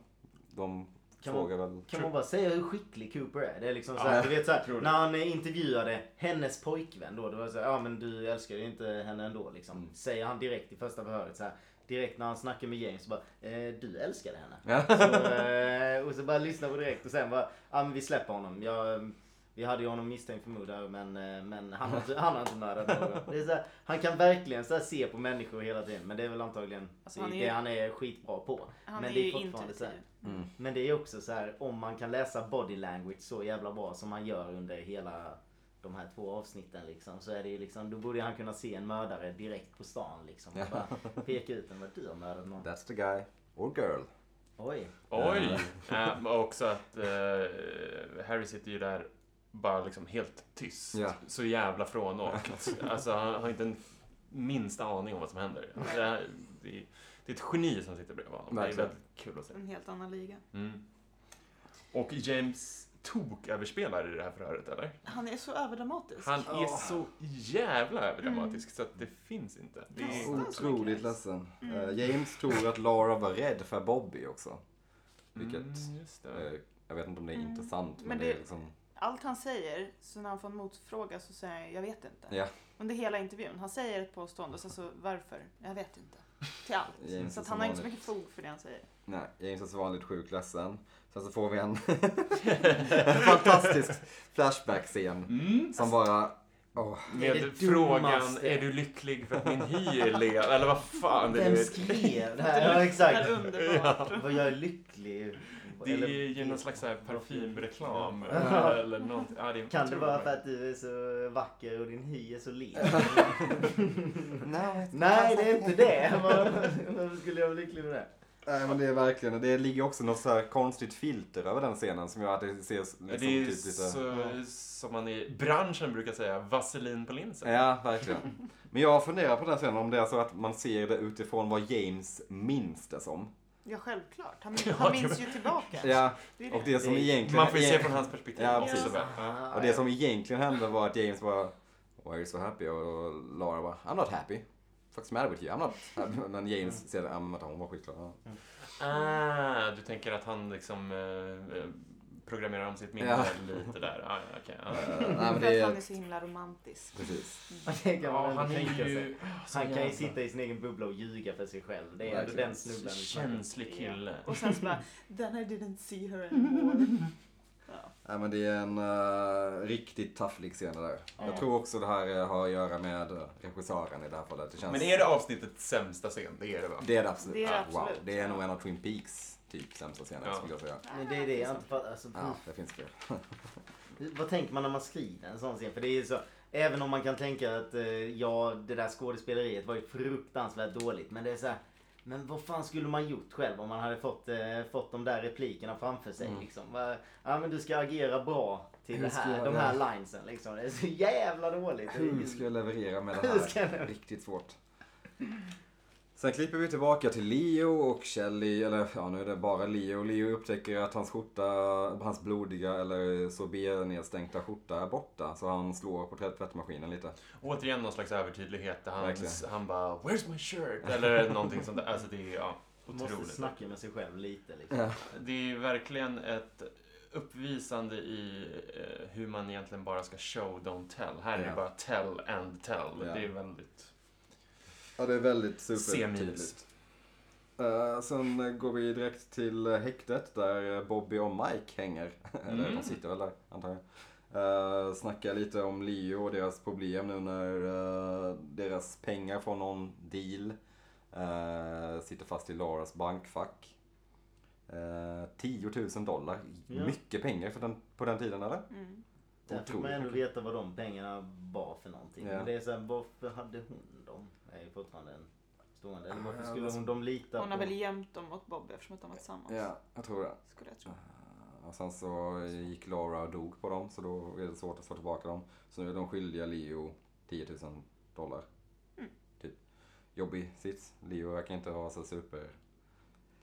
De Kan frågar väl... Kan man bara säga hur skicklig Cooper är? Det är liksom så Ja, du vet så här, när han intervjuade hennes pojkvän då, det var så här, ja men du älskar ju inte henne ändå liksom. Mm. Säger han direkt i första förhöret så här, direkt när han snackar med James så bara, eh, du älskade henne. Ja. Så, eh, och så bara lyssna på direkt och sen bara, ja men vi släpper honom. Jag, vi hade ju honom misstänkt för mord men, eh, men han, har inte, han har inte mördat någon. Det är så här, han kan verkligen så här se på människor hela tiden, men det är väl antagligen Alltså, det, han är det han är skitbra på. Han men är det är fortfarande så här. Mm. men det är också så här, om man kan läsa body language så jävla bra som man gör under hela de här två avsnitten liksom. Så är det ju liksom, då borde han kunna se en mördare direkt på stan liksom. Och bara peka ut den, vad du har mördat någon. That's the guy. Or girl. Oj. Oj! Äh, men också att eh, Harry sitter ju där bara liksom helt tyst. Ja. Så jävla frånåkt. Alltså han har inte en minsta aning om vad som händer. Det är, det är, det är ett geni som sitter bredvid honom. Det är väldigt kul att se. En helt annan liga. Mm. Och James tok överspelar i det här förhöret, eller? Han är så överdramatisk. Han är så jävla överdramatisk så att det finns inte. Det är. Otroligt ledsen. Mm. Eh, James tror att Laura var rädd för Bobby också. Vilket, Mm, just det. eh, jag vet inte om det är Mm. intressant, men, Men det är det- liksom... Allt han säger, så när han får en motfråga så säger han jag vet inte. Ja. Under hela intervjun. Han säger ett påstående och sen så varför? Jag vet inte. Till allt. Så är att han har inte så mycket fog för det han säger. Nej, James är så vanligt sjukt ledsen. Sen så får vi en, en fantastisk Flashback-scen. Mm. Som bara... åh. Med Det är frågan, dummaste. är du lycklig för att min hy är len? Eller vad fan det Vem är. skrev det här? Ja Det exakt. Vad jag är lycklig. Det Eller- är ju någon slags här parfymreklam. Ja. Eller någonting. Ja, det är Kan det vara för att du är så vacker och din hy är så len? Nej, det är inte det. Varför skulle jag vara lycklig med det? Nej men det är verkligen, det ligger också något så här konstigt filter över den scenen som gör att det ser liksom Det är typ lite... så, som man i branschen brukar säga, vaselin på linsen. Ja, verkligen. Men jag funderar på den scenen om det är så att man ser det utifrån vad James minns det som. Ja, självklart. Han, Ja, han minns ju tillbaka. Ja, och det. som egentligen... Man får ju se från hans perspektiv. Ja, precis. bara, Och det som egentligen hände var att James bara Why are you so happy? Och Laura bara I'm not happy. The matter with you? I'm not. Men James ser det, ja men att hon var skitglad. Ja. Ah, du tänker att han liksom eh, eh, programmerar om sitt minne Ja. lite där. Ah, men För att det han är så himla romantisk. Precis. Man Ja, han är ju... Han kan ju sitta i sin egen bubbla och ljuga för sig själv. Det är ändå den snubben. Känslig kille. Och sen så bara, then I didn't see her anymore. Nej men det är en uh, riktigt tafflig scen där. Ja. Jag tror också det här eh, har att göra med eh, regissören i det här fallet. Det känns... Men är det avsnittets sämsta scen? Det är det va? Det är det absolut. Det är det Ja, Wow. absolut. Det är nog en av Twin Peaks typ sämsta scener Ja. skulle jag säga. Men det är det jag inte fattar. Alltså, Ja, det finns fler. Vad tänker man när man skriver en sån scen? För det är så, även om man kan tänka att ja, det där skådespeleriet var ju fruktansvärt dåligt. Men det är så här, Men vad fan skulle man gjort själv om man hade fått, eh, fått de där replikerna framför sig Mm. liksom? Ja men du ska agera bra till det här, jag- de här linesen liksom. Det är så jävla dåligt. Hur ska jag leverera med det här? Riktigt svårt. Sen klipper vi tillbaka till Leo och Shelly, eller ja nu är det bara Leo. Leo upptäcker att hans skjorta, hans blodiga eller sorbet-nedstänkta skjorta är borta. Så han slår på tvätt- tvättmaskinen lite. Återigen någon slags övertydlighet. Han, Verkligen. han bara “Where's my shirt?” eller någonting sånt där. Alltså det är ja, Måste otroligt. snacka med sig själv lite liksom. Ja. Det är verkligen ett uppvisande i eh, hur man egentligen bara ska show, don't tell. Här är Ja. det bara tell and tell. Ja. Det är väldigt... Ja, det är väldigt supertydligt. Uh, sen går vi direkt till häktet där Bobby och Mike hänger. Eller Mm. de sitter väl där, antar jag. Uh, snackar lite om Leo och deras problem nu när eh, deras pengar från någon deal eh, sitter fast i Lauras bankfack. Uh, 10 000 dollar. Ja. Mycket pengar för den, på den tiden, eller? Mm. Där fick man ändå veta vad de pengarna var för någonting. Ja. Men det är såhär, varför hade hon dem? Är ju fortfarande en stående. Eller varför skulle alltså- hon de lita Hon har på? väl gömt dem åt Bobby eftersom att de var tillsammans. Ja, jag tror det. Skulle jag tro. Eh, Och sen så gick Laura och dog på dem, så då är det svårt att få tillbaka dem. Så nu är de skyldiga Leo 10 000 dollar. Mm. Typ. Jobbig sits. Leo verkar inte ha så super...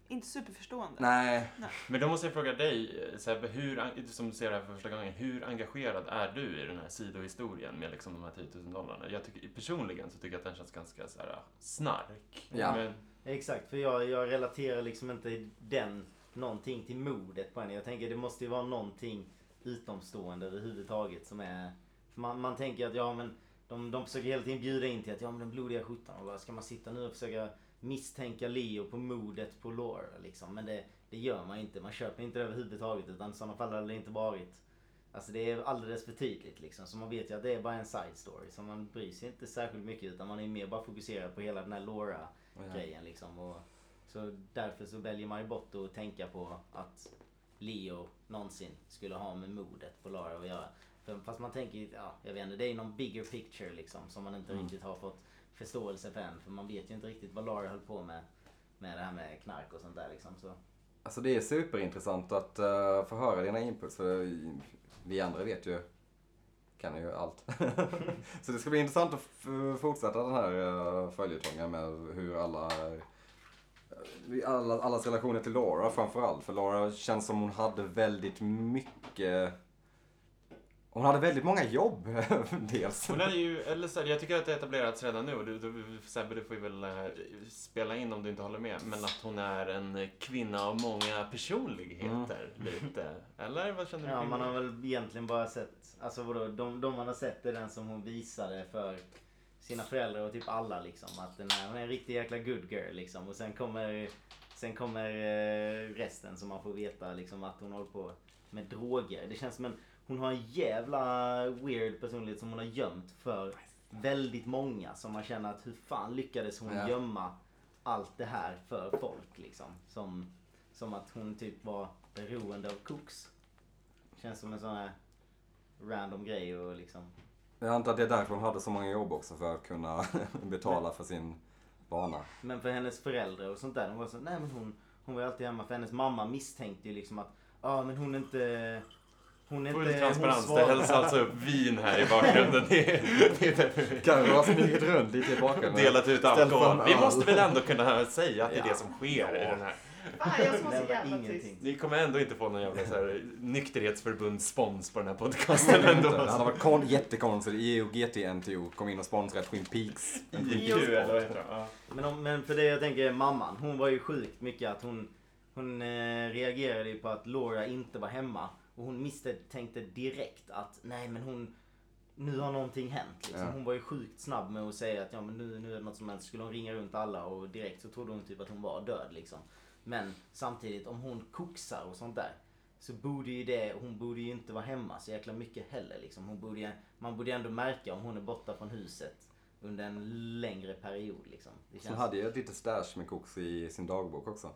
Inte superförstående. Nej. Men då måste jag fråga dig, eh, Sebbe, hur, en- som du ser det här för första gången, hur engagerad är du i den här sidohistorien med liksom de här 10 000 dollarna? Jag tycker, personligen så tycker jag att den känns ganska så här, snark. Ja. Men, Exakt, för jag, jag relaterar liksom inte den någonting till modet på henne. Jag tänker det måste ju vara någonting utomstående överhuvudtaget som är... För man, man tänker att ja men de, de försöker hela tiden bjuda in till att ja men den blodiga skjortan och bara, ska man sitta nu och försöka misstänka Leo på modet på Laura liksom. Men det, det gör man inte. Man köper inte det överhuvudtaget utan i sådana fall hade det inte varit Alltså det är alldeles för tydligt liksom. Så man vet ju att det är bara en side story. Så man bryr sig inte särskilt mycket utan man är mer bara fokuserad på hela den här Laura grejen liksom. Och, så därför så väljer man ju bort att tänka på att Leo någonsin skulle ha med modet på Lara att göra. För, fast man tänker, ju, ja, jag vet inte, det är någon bigger picture liksom som man inte Mm. riktigt har fått förståelse för än. För man vet ju inte riktigt vad Lara höll på med, med det här med knark och sånt där liksom. Så. Alltså det är superintressant att uh, få höra dina inputs. För vi andra vet ju, kan ju allt. så det ska bli intressant att fortsätta den här uh, följetongen med hur alla eh, alla, allas relationer till Laura framförallt. För Laura känns som hon hade väldigt mycket hon hade väldigt många jobb, dels. hon är ju, eller så här, jag tycker att det har etablerats redan nu och du, du, Sebbe, du får ju väl eh, spela in om du inte håller med. Men att hon är en kvinna av många personligheter, lite. Eller vad känner du? Ja, man har väl egentligen bara sett, alltså vadå, de, de man har sett är den som hon visade för sina föräldrar och typ alla liksom. Att den här, hon är en riktig jäkla good girl liksom. Och sen kommer, sen kommer eh, resten som man får veta liksom att hon håller på med droger. Det känns som en, hon har en jävla weird personlighet som hon har gömt för väldigt många. Som man känner att hur fan lyckades hon Ja. gömma allt det här för folk liksom. Som, som att hon typ var beroende av koks. Känns som en sån här random grej och liksom. Jag antar att det är därför hon hade så många jobb också, för att kunna betala för sin bana. Men för hennes föräldrar och sånt där, de var så, nej men hon, hon var alltid hemma. För hennes mamma misstänkte ju liksom att, ja men hon är inte, hon är Full inte, transparens, det hälls alltså upp vin här i bakgrunden. Det är, det är Carro har smugit runt lite i bakgrunden. delat ut alkohol. Vi måste väl ändå kunna säga att det är Ja. det som sker i den här. Fan, jag som var Det så jävla ingenting. tyst. Ni kommer ändå inte få någon jävla så här, nykterhetsförbundsspons på den här podcasten Det ändå. hade varit kon- jättekonstigt. EU, GT, NTO kom in och sponsrade Twin Peaks. IQ eller vad heter det? Ja. Men, om, men för det jag tänker, mamman, hon var ju sjukt mycket att hon, hon eh, reagerade ju på att Laura inte var hemma. Och hon misstänkte direkt att, nej men hon, nu har någonting hänt. Liksom. Ja. Hon var ju sjukt snabb med att säga att ja men nu, nu är det något som hänt. Skulle hon ringa runt alla och direkt så trodde hon typ att hon var död liksom. Men samtidigt, om hon koksar och sånt där. Så borde ju det, hon borde ju inte vara hemma så jäkla mycket heller liksom. Hon borde, man borde ju ändå märka om hon är borta från huset under en längre period liksom. Det Så hon hade ju ett litet stash med koks i sin dagbok också.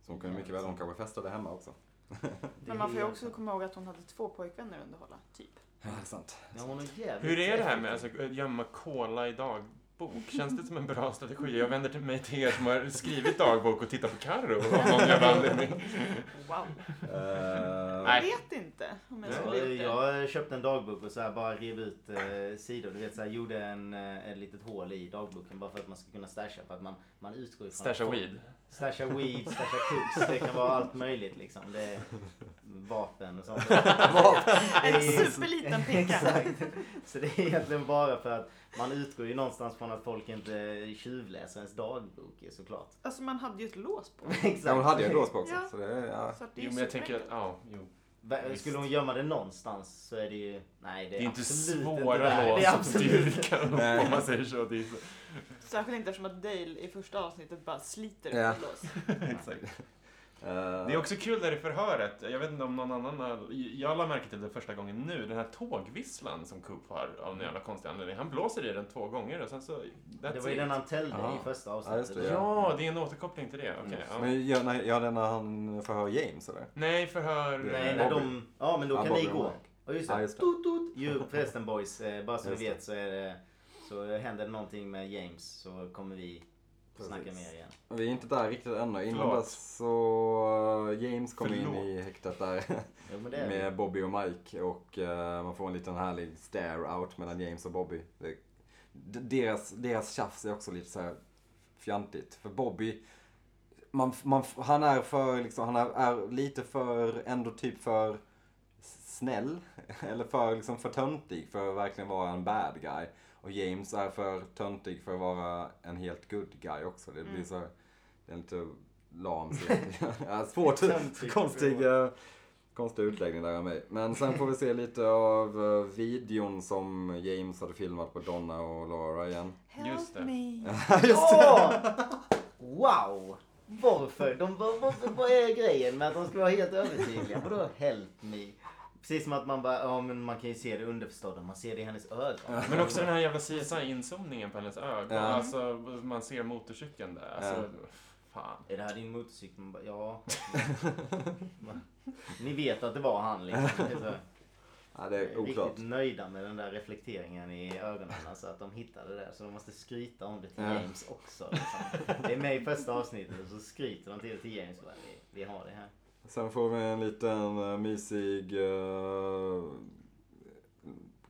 Så hon kunde mycket väl, hon kanske festade hemma också. Men man får ju också komma ihåg att hon hade två pojkvänner att underhålla, typ. Ja, det är sant. Ja, hon är jävligt Hur är det här med alltså, att gömma cola i dagbok? Dagbok? Känns det som en bra strategi? Jag vänder till mig till er som har skrivit dagbok och tittar på Carro av någon jävla anledning. Wow. Eh, Jag vet inte om jag skulle Jag, gjort det. jag köpte en dagbok och så här bara rev ut eh, sidor. Du vet så här, gjorde en, eh, ett litet hål i dagboken bara för att man ska kunna stasha. För att man, man utgår ifrån Stasha weed. Stasha weed, stasha cooks. Det kan vara allt möjligt liksom. Det vapen och sånt. En superliten pinka. Exakt. Så det är egentligen bara för att man utgår ju någonstans från att folk inte tjuvläser ens dagbok såklart. Alltså man hade ju ett lås på. Exakt. Ja, hon hade ju ett lås på också. Ja. Så det, ja. Så det är Jo, men jag tänker att, ja, jo. Skulle hon gömma det någonstans så är det ju... Nej, det Det är, är inte svåra lås Det är att absolut styrka Nej. om man säger så. Det är så. Särskilt inte eftersom att Dale i första avsnittet bara sliter Ja. ett lås. Exakt. Eh, Det är också kul där i förhöret, jag vet inte om någon annan har, jag la märke till det första gången nu, den här tågvisslan som Coop har av någon jävla konstig anledning. Han blåser i den två gånger och sen så... Det var ju den han tällde Ja. i första Ja, avsnittet. det, Ja, det är en återkoppling till det. Okej. Mm. ja. Men gör, nej, gör den när han förhör James eller? Nej, förhör... Nej, när Bobby. de... Ja, men då Ja, kan Bobby ni gå. Och just Ja, det. just det. Tut, tut. Jo, förresten boys, eh, bara så ni vet så är det... Så händer det någonting med James så kommer vi snacka Precis. mer igen. Vi är inte där riktigt ännu. Innan dess så uh, James kommer in Förlåt. i häktet där Jo, men det är med Bobby och Mike och eh, man får en liten härlig stare out mellan James och Bobby. Det, deras, deras tjafs är också lite så här fjantigt. För Bobby, man, man, han är för, liksom, han är, är lite för, ändå typ för snäll. Eller för, liksom, för töntig för att verkligen vara en bad guy. Och James är för töntig för att vara en helt good guy också. Det blir Mm. så, det är lite lam Svårt, konstig, eh, konstig utläggning där av mig. Men sen får vi se lite av eh, videon som James hade filmat på Donna och Laura igen. Help Just det. me. Just Åh! Wow! Varför? De, vad, vad, vad är grejen med att de ska vara helt övertydliga? Vadå help me? Precis som att man bara, ja men man kan ju se det underförstådda, man ser det i hennes ögon. Men också den här jävla CSI-inzoomningen på hennes ögon. Ja. Alltså, man ser motorcykeln där. Alltså, fan. Är det här din motorcykel? Man bara, ja. Ni vet att det var han liksom. Så- Ja, det är oklart. riktigt nöjda med den där reflekteringen i ögonen. Alltså att de hittade det. Så de måste skryta om det till Ja. James också. Liksom. Det är med i första avsnittet och så skryter de till det till James. Bara, vi, vi har det här. Sen får vi en liten uh, mysig eh,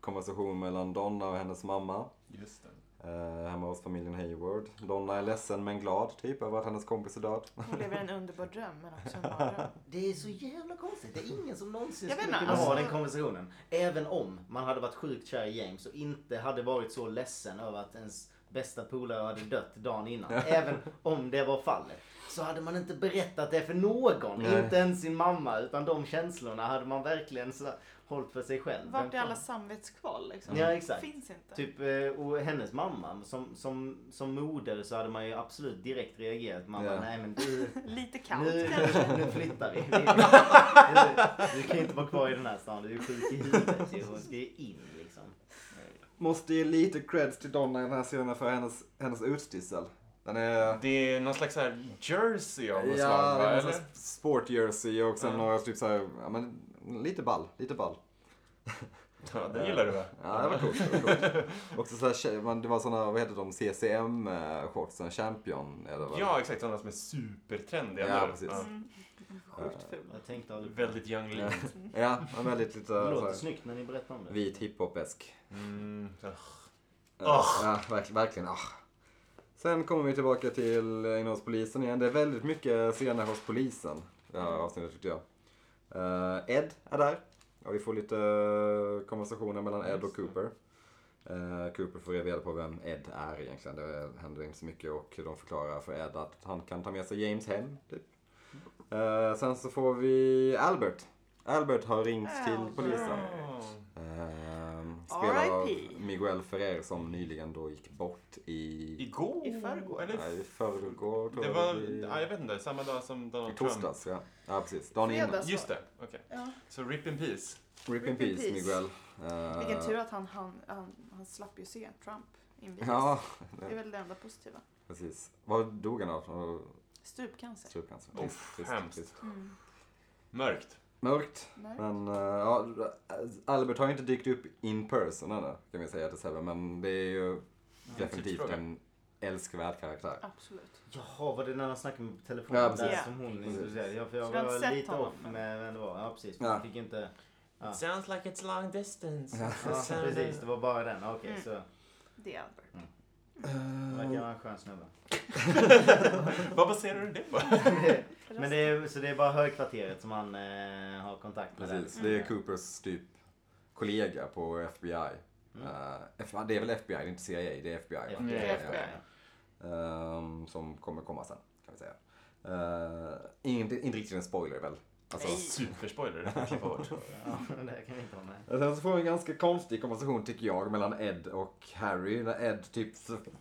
konversation mellan Donna och hennes mamma. Just det. Uh, hemma hos familjen Hayward. Donna är ledsen men glad typ över att hennes kompis är död. Hon lever en underbar dröm men också en mardröm. Det är så jävla konstigt. Det är ingen som någonsin skulle kunna ha alltså- den konversationen. Även om man hade varit sjukt kär i James och inte hade varit så ledsen över att ens bästa polare hade dött dagen innan. Även om det var fallet. Så hade man inte berättat det för någon. Nej. Inte ens sin mamma. Utan de känslorna hade man verkligen så hållit för sig själv. Vart är alla samvetskval liksom? Ja, exakt. Finns inte. Typ, eh, och hennes mamma, som, som, som moder så hade man ju absolut direkt reagerat. Man Ja. bara, nej men du, Lite kallt nu, kanske. nu flyttar vi. vi du, du kan ju inte vara kvar i den här stan, du är sjuk i huvudet ju. Hon ska ju in liksom. Måste ge lite creds till Donna i den här scenen för hennes, hennes utstyrsel. Den är... Det är någon slags så här jersey av något Ja, slag, va? Eller? slags sport jersey och sen Ja. några typ såhär, ja men lite ball, lite ball. Ja, det gillar du va? Ja, det var coolt. Det var coolt. Också så här, det var såna, vad heter de, CCM-shortsen, Champion eller vad? Ja, exakt. Sådana som är supertrendiga Ja, precis. Mm. Sjukt ful. Jag tänkte aldrig Väldigt young Ja, lean. ja men väldigt lite Det så låter här, snyggt när ni berättar om det. vit hiphop-esk. Mm. så- Ja, ja verkligen. verkligen ah. Sen kommer vi tillbaka till eh, inne hos polisen igen. Det är väldigt mycket scener hos polisen. Det här avsnittet tyckte jag. Eh, Ed är där. Och vi får lite eh, konversationer mellan Ed och Cooper. Eh, Cooper får reda på vem Ed är egentligen. Det händer inte så mycket och de förklarar för Ed att han kan ta med sig James hem. Typ. Eh, sen så får vi Albert. Albert har ringt till polisen. Ja. Spelad av R.I.P.. Miguel Ferrer som nyligen då gick bort i... Igår? I förrgår. Eller? Nej, i förrgår Det var, det ja, jag vet inte, samma dag som I Donald Trump. torsdags, ja. Ja, precis. Dagen innan. Just det, okej. Ja. Så rip in peace. Rip in peace, Miguel. Eh, Vilken tur att han, han, han, han slapp ju se Trump invigas. Ja, Det är väl det enda positiva. precis. Vad dog han av? Strupcancer. Trist, trist, hemskt. Mm. Mörkt. Mörkt. Nej. Men uh, ja, Albert har inte dykt upp in person ännu, kan vi säga till Sebbe. Men det är ju definitivt tidsfråga. en älskvärd karaktär. Absolut. Jaha, var det när han snackade med på telefonen? Ja, där som hon introducerade? Ja, för jag var sett lite honom, off med vem det var. Ja, precis. Ja. Jag fick inte... Ja. Sounds like it's long distance. Ja. Ja, precis. Det var bara den. Okej, Mm. så. Det är Albert. Det verkar vara en skön snubbe. Vad baserar du det på? Men det är, så det är bara högkvarteret som han eh, har kontakt med? Precis, där? det är Coopers typ kollega på FBI. Mm. F- det är väl FBI, det är inte CIA, det är FBI. FBI. Det är FBI. Ehm, som kommer komma sen, kan vi säga. Uh, inte, inte riktigt en spoiler väl? Alltså, Nej. Superspoiler, det klippa bort. Ja, det här kan vi inte ha med. Sen så får vi en ganska konstig konversation tycker jag mellan Ed och Harry. När Ed typ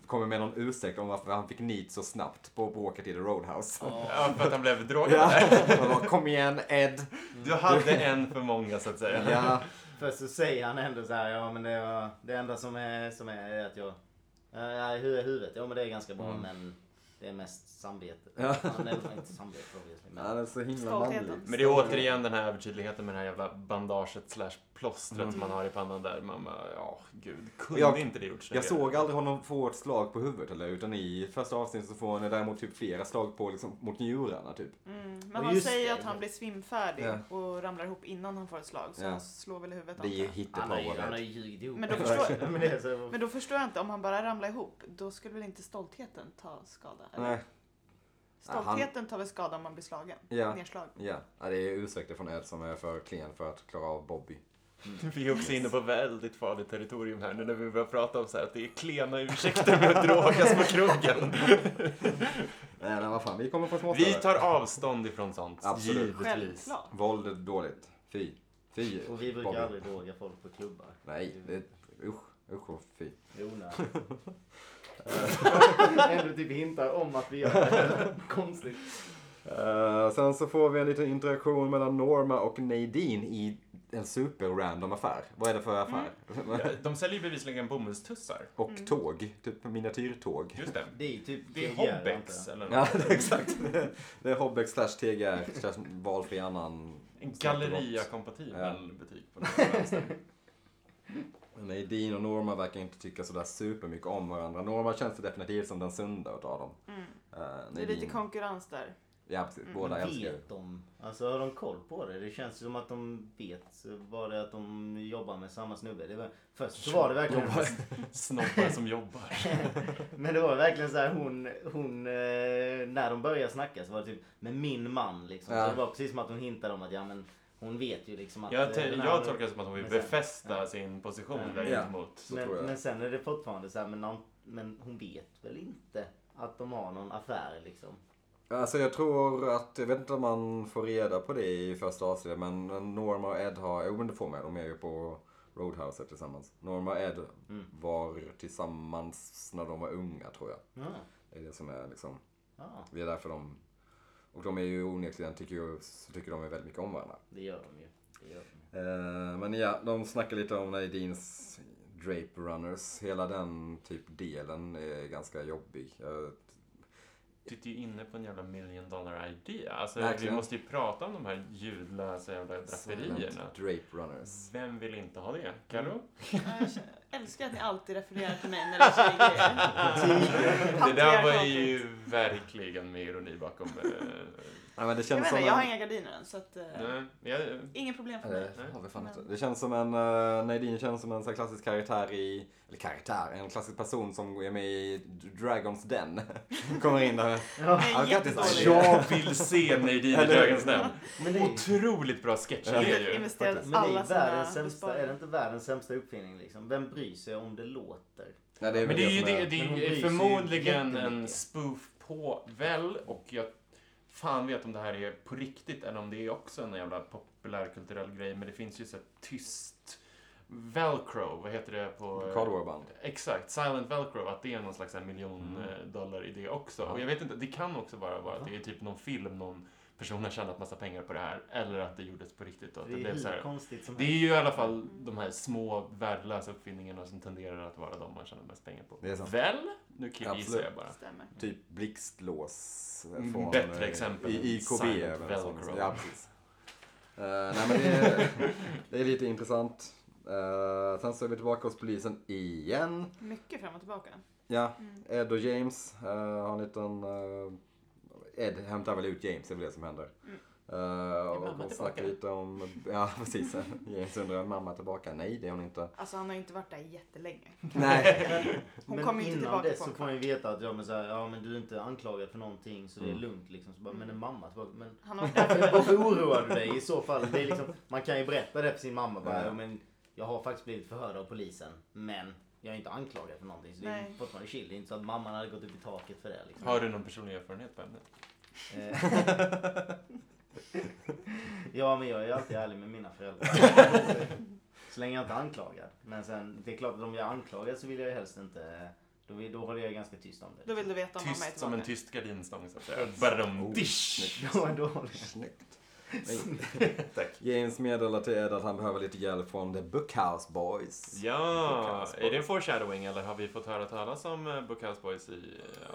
kommer med någon ursäkt om varför han fick nit så snabbt på bråket i The Roadhouse. Ja, för att han blev drogad. Ja, Han bara, kom igen Ed. Du hade en för många så att säga. Ja, Först så säger han ändå så här, ja men det, var, det enda som är, som är, är att jag... Ja, hur är huvudet? Ja men det är ganska bra Mm. men det är mest samvete. Ja. Ja, nej, inte samvete obviously. Men, han är så himla manlig. Men det är återigen den här övertydligheten med det här jävla bandaget slash plåstret Mm. som man har i pannan där. Man bara, ja gud, kunde Jag- inte det gjorts Jag såg aldrig honom få ett slag på huvudet eller utan i första avsnittet så får han däremot typ flera slag på liksom, mot njurarna typ. Mm. Men Och han säger det. att han blir svimfärdig Ja. och ramlar ihop innan han får ett slag. Så Ja. han slår väl i huvudet Det är han, ju, hittepå han har ju ljugit ihop. Men då förstår- är Men då förstår jag inte, om han bara ramlar ihop, då skulle väl inte stoltheten ta skada? Eller? Nej, Stoltheten tar väl skada om man blir slagen? Ja. Nedslag? ja. ja. Det är ursäkter från Ed som är för klen för att klara av Bobby. Vi är också inne på väldigt farligt territorium här nu när vi börjar prata om så här att det är klena ursäkter med att drogas på krogen. Nej men vad fan, vi kommer få Vi småställen. tar avstånd ifrån sånt, Absolut. givetvis. Självklart. Våld är dåligt. Fy. Fy. och vi brukar Bobby. aldrig droga folk på klubbar. Nej, det är usch. Usch och fy. Det är onödigt. Ändå typ hintar om att vi gör det. Konstigt. Eh, sen så får vi en liten interaktion mellan Norma och Nadine i en super-random affär. Vad är det för affär? Ja, De säljer ju bevisligen bomullstussar. och Mm. tåg, typ miniatyrtåg. Just det. Det är typ Det är Hobbex eller Ja, något. det är exakt. Det är Hobbex slash TGR slash valfri annan. En galleria-kompatibel butik på den vänster. Nadine och Norma verkar inte tycka sådär supermycket om varandra. Norma känns definitivt som den sunda utav dem. Mm. Uh, Det är lite konkurrens där. Ja, precis. Mm. Båda älskar ju. Vet de? Alltså har de koll på det? Det känns som att de vet. Var det att de jobbar med samma snubbe? Det var, först så var det verkligen... Snobbar som jobbar. Men det var verkligen så här hon, hon eh, när de började snacka så var det typ med min man liksom. Ja. Så det var precis som att hon hintade om att ja men hon vet ju liksom att... Jag, eh, te- jag tolkar det som att hon vill sen- befästa ja. sin position Ja. där Ja. gentemot. Så tror men, jag. men sen är det fortfarande så här, men, någon, men hon vet väl inte att de har någon affär liksom. Alltså jag tror att, jag vet inte om man får reda på det i första avsnittet, men Norma och Ed har, jo men det får man, de är ju på Roadhouse tillsammans. Norma och Ed Mm. var tillsammans när de var unga tror jag. Ja. Det är det som är liksom, ja, det är därför de, och de är ju onekligen, tycker, ju, så tycker de är väldigt mycket om varandra. det gör de ju. Det gör de. ju. Eh, men ja, de snackar lite om Nadines Drape Runners. Hela den typ delen är ganska jobbig. Jag, Du är ju inne på en jävla million dollar idea. Alltså, Verkligen. vi måste ju prata om de här ljudlösa jävla draperierna. Drape Runners. Vem vill inte ha det? Carro? Jag älskar att ni alltid refererar till mig när det är. Det där var ju verkligen med ironi bakom. Ja, men det Jag känns vet som inte, jag har en... inga gardiner än så att... eh, nej, jag, Inga problem för Nej, mig. det har vi fan Men- inte. Det känns som en, uh, Nadine känns som en här klassisk karaktär i, eller karaktär, en klassisk person som är med i Dragons Den. Kommer in där. Ja, Ja, jag vill se Nadine i Dragon's Den. men det är, Otroligt bra sketcher det är ju. Investerat men det är världens sämsta, är det inte världens sämsta uppfinning liksom? Vem bryr sig om det låter? Nej, det är Men det är ju det, är- det är sig förmodligen en spoof på väl och jag fan vet om det här är på riktigt eller om det är också en jävla populärkulturell grej men det finns ju så tyst velcro, vad heter det på... Cardware-band. Exakt, silent velcro, att det är någon slags miljon Mm. eh, dollar idé också. Ja. Och jag vet inte, det kan också bara vara att det är typ någon film, någon person har tjänat massa pengar på det här eller att det gjordes på riktigt och att Det det är blev så här. konstigt som Det är ju i alla fall de här små värdelösa uppfinningarna som tenderar att vara de man tjänar mest pengar på. Det är sant. Väl? Nu killgissar jag bara. Stämmer. Typ blixtlås. Mm, Från, bättre eh, exempel I, IKB. Ja, precis. Eh, nej men det är, det är lite intressant. Eh, sen så är vi tillbaka hos polisen igen. Mycket fram och tillbaka. Ja, Mm. Ed och James uh, har en liten... eh, Ed hämtar väl ut James, det är väl det som händer. Mm. Och mamma de snackar tillbaka? lite om... Ja, precis. James undrar, är mamma tillbaka? Nej, det är hon inte. Alltså han har ju inte varit där jättelänge. Nej. Hon men kommer inte innan tillbaka dess på så får man ju veta att ja, men så här, ja, men du är inte anklagad för någonting så det är Mm. lugnt. Liksom. Så bara, men är mamma tillbaka? Men Han har varit där för varför oroar du dig i så fall? Det är liksom, man kan ju berätta det för sin mamma. Bara, ja, men jag har faktiskt blivit förhörd av polisen. Men jag är inte anklagad för någonting. Så det är Nej. fortfarande chill. Det är inte så att mamman hade gått upp i taket för det. Liksom. Har du någon personlig erfarenhet på ämnet? Eh, ja, men jag är alltid ärlig med mina föräldrar. så länge jag inte är anklagad. Men sen, det är klart att om jag är anklagad så vill jag ju helst inte... Då, vill, då håller jag ganska tyst om det. Då vill du veta om mamma är Tyst som en tyst gardinstång så att säga. Badum, Oh, dish! Då, då håller jag. Snyggt. Tack. James meddelar till Ed att han behöver lite hjälp från The Bookhouse Boys. Ja, Bookhouse är det en Boys. foreshadowing eller har vi fått höra talas om eh, Bookhouse Boys i eh,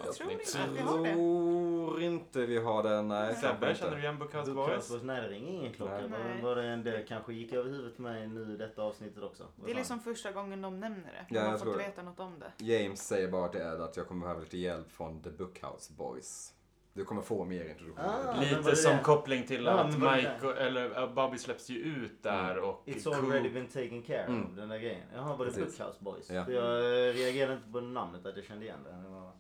Jag tror avsnitt inte att vi tre? har det. tror inte vi har det. Nej, Sebbe, känner du igen Bookhouse Bookhouse Boys? Boys, nej det ringer ingen klocka. Nej. Var, var det, en, det kanske gick över huvudet på mig nu i detta avsnittet också. Det är liksom första gången de nämner det. Ja, Man jag har fått veta något om det. James säger bara till Ed att jag kommer behöva lite hjälp från The Bookhouse Boys. Du kommer få mer introduktion. Ah. Lite som det? koppling till Ja, att Mike, och, eller uh, Bobby släpps ju ut där och It's already been taken care of, Mm. den där grejen. Jaha, var det. Bookhouse Boys? Ja. För jag eh, reagerade inte på namnet, att jag kände igen det. det var...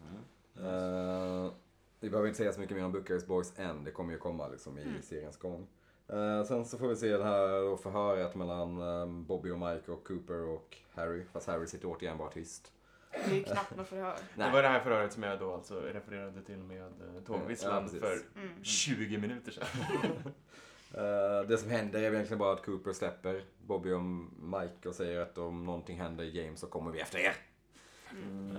mm. Eh, vi behöver inte säga så mycket mer om Bookhouse Boys än. Det kommer ju komma liksom i Mm. seriens gång. Eh, sen så får vi se det här förhöret mellan eh, Bobby och Mike och Cooper och Harry. Fast Harry sitter återigen bara tyst. Det är ju knappt något förhör. Det var det här förhöret som jag då alltså refererade till med eh, tågvisslan Ja, för Mm. 20 minuter sedan. Eh, det som händer är egentligen bara att Cooper släpper Bobby och Mike och säger att om någonting händer James så kommer vi efter er. Mm.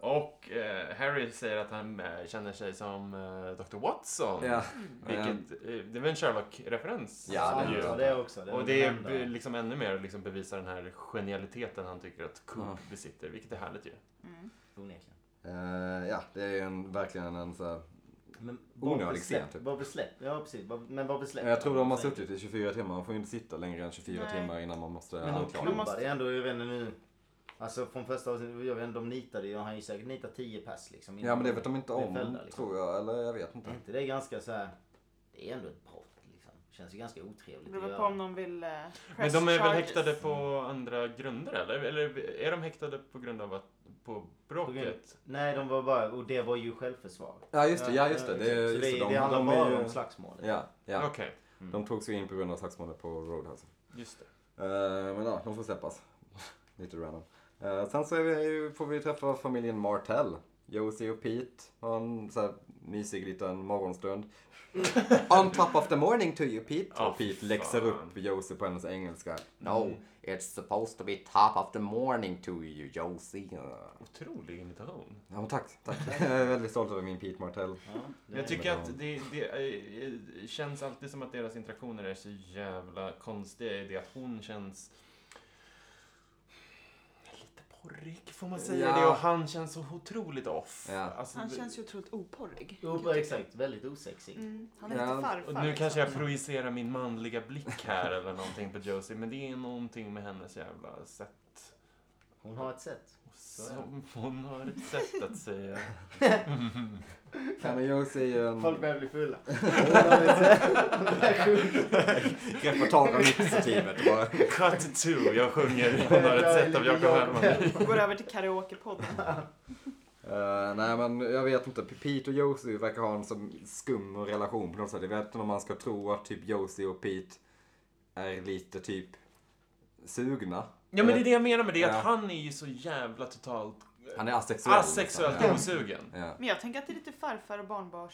Och eh, Harry säger att han eh, känner sig som eh, Dr. Watson. Ja. Vilket, eh, det är väl en Sherlock-referens? Ja, det ju. är ja, det är också. Det är Och det är be- liksom ännu mer liksom bevisar den här genialiteten han tycker att Coop Ja. besitter, vilket är härligt ju. Mm. Onekligen. Eh, ja, det är en, verkligen en så här, Men Onödig scen, typ. Vad besläpp? Ja, precis. Vad- Men vad besläpp? Jag tror de har suttit i 24 timmar. Man får ju inte sitta längre än 24 Nej. timmar innan man måste Men de. Man måste- klubbade ändå, jag vet inte nu. Alltså från första avsnittet, jag vet inte, de nitade ju, han har ju säkert nitat 10 pass liksom. Ja men det vet de inte om fällda, liksom. tror jag. Eller jag vet inte. Är inte det ganska så här. det är ändå ett brott liksom. Känns ju ganska otrevligt Det beror på om de vill eh, Men press de är väl charges. häktade på andra grunder eller? Eller är de häktade på grund av att, på bråket? Nej, de var bara, och det var ju självförsvar. Ja just det, ja just det. det, Så just det, det, de, handlar de bara är ju- om slagsmålet. Ja, ja. Okej, Mm. De tog sig in på grund av slagsmålet på Roadhouse. just det. Eh, men ja, de får släppas. Lite random. Eh, sen så är vi, får vi träffa familjen Martell. Josie och Pete har en så här mysig liten morgonstund. On top of the morning to you Pete. Ja, och Pete läxar upp Josie på hennes engelska. Mm. No, it's supposed to be top of the morning to you Josie. Otrolig imitation. Ja, tack, tack. Jag är väldigt stolt över min Pete Martell. Ja, Jag är- tycker att det, det eh, känns alltid som att deras interaktioner är så jävla konstiga i det att hon känns porrig, får man säga Ja. det? Och han känns så otroligt off. Ja. Alltså, Han känns ju otroligt oporrig. Jo, exakt. Väldigt osexig. Mm. Han är Ja, lite farfar. Och nu liksom. kanske jag projicerar min manliga blick här eller någonting på Josie, men det är någonting med hennes jävla sätt. Hon har ett sätt. Som hon har ett sätt att säga. Men Josie är en... Folk börjar bli fulla. Greppar tag om mixerteamet och bara... Cut to, jag sjunger Hon har ett sätt av Jakob Hellman. Går över till karaokepodden. Eh, nej men jag vet inte. Pete och Josie verkar ha en så skum relation på något sätt. Jag vet inte om man ska tro att typ Josie och Pete är lite typ sugna. Ja men det är det jag menar med det, att han är ju så jävla totalt Han är asexuell. asexuellt liksom. osugen. Ja. Ja. Men jag tänker att det är lite farfar och barnbarns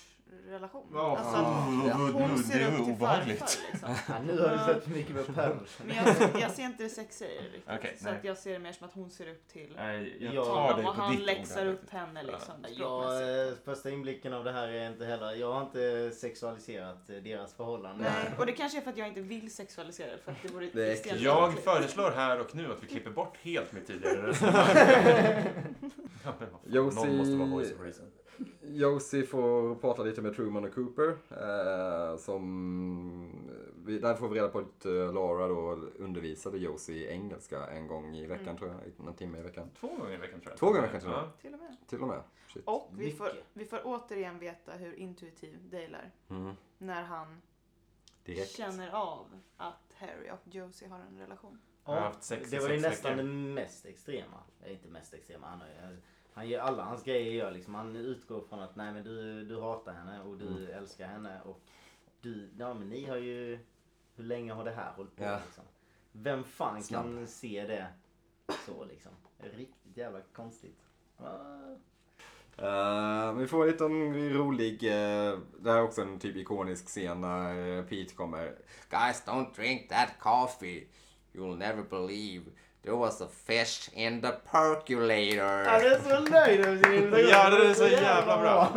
relation. Ja. Alltså att hon ser upp till farfar liksom. Ja, nu har du sett för mycket med Perry. Men jag, jag ser inte det sexiga i det riktigt. Okej, så att jag ser det mer som att hon ser upp till Nej, jag Ja. tar honom och på han ord läxar upp henne liksom Ja, språkmässigt. eh, första inblicken av det här är inte heller, jag har inte sexualiserat eh, deras förhållande. Nej, och det kanske är för att jag inte vill sexualisera det, för att det vore Det Jag föreslår här och nu att vi klipper bort helt mitt tidigare resonemang. Ja, men vad fan, Josie- Någon måste vara voice of reason. Josie får prata lite med Truman och Cooper. Eh, som, vi, där får vi reda på att eh, Laura då undervisade Josie i engelska en gång i veckan Mm. tror jag. En timme i veckan. Två gånger i veckan tror jag. Två gånger i veckan, tror jag. Ja. Till och med. Till och med. Shit. Och vi får, Mycket. vi får återigen veta hur intuitiv Dale är. Mm. När han Direkt. känner av att Harry och Josie har en relation. Jag har haft sex det var ju nästan veckor. det mest extrema. Inte mest extrema. Han, han gör alla hans grejer gör liksom. Han utgår från att nej men du, du hatar henne och du Mm. älskar henne och du, ja men ni har ju, hur länge har det här hållit på Ja. liksom? Vem fan Snabb. kan se det så liksom? Riktigt jävla konstigt. Ah. Eh, vi får en liten rolig, eh, det här är också en typ ikonisk scen när Pete kommer. Guys, don't drink that coffee. You'll never believe. There was a fish in the percolator. Han är så nöjd över sin. Ja, det är så jävla bra.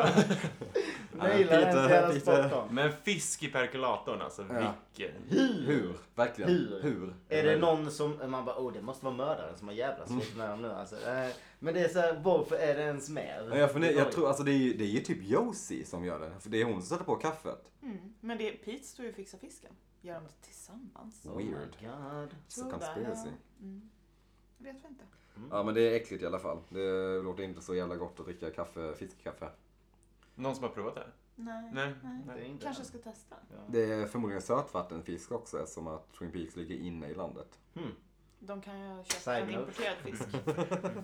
Nailar Peter- jävla on. Men fisk i perkolatorn alltså, Ja. vilken... Hur? Verkligen. Hur? Hur? Är det någon som, man bara oh det måste vara mördaren som har jävlats lite med dem nu alltså. Eh, Men det är så här, varför är det ens med? Ja, jag, funder, jag tror, alltså det är, ju, det är ju typ Josie som gör det. För det är hon som sätter på kaffet. Mm. Men det, Pete står ju och fixar fisken. Gör de det tillsammans? Oh my god. Så the conspiracy. hell? Mm. Vet vi inte. Ja men det är äckligt i alla fall. Det låter inte så jävla gott att dricka kaffe, fiskkaffe. Någon som har provat det? Nej. Nej. Nej. Det är inte Kanske det. ska testa. Ja. Det är förmodligen sötvattenfisk också eftersom att Twin Peaks ligger inne i landet. Hmm. De kan ju köpa en importerad fisk.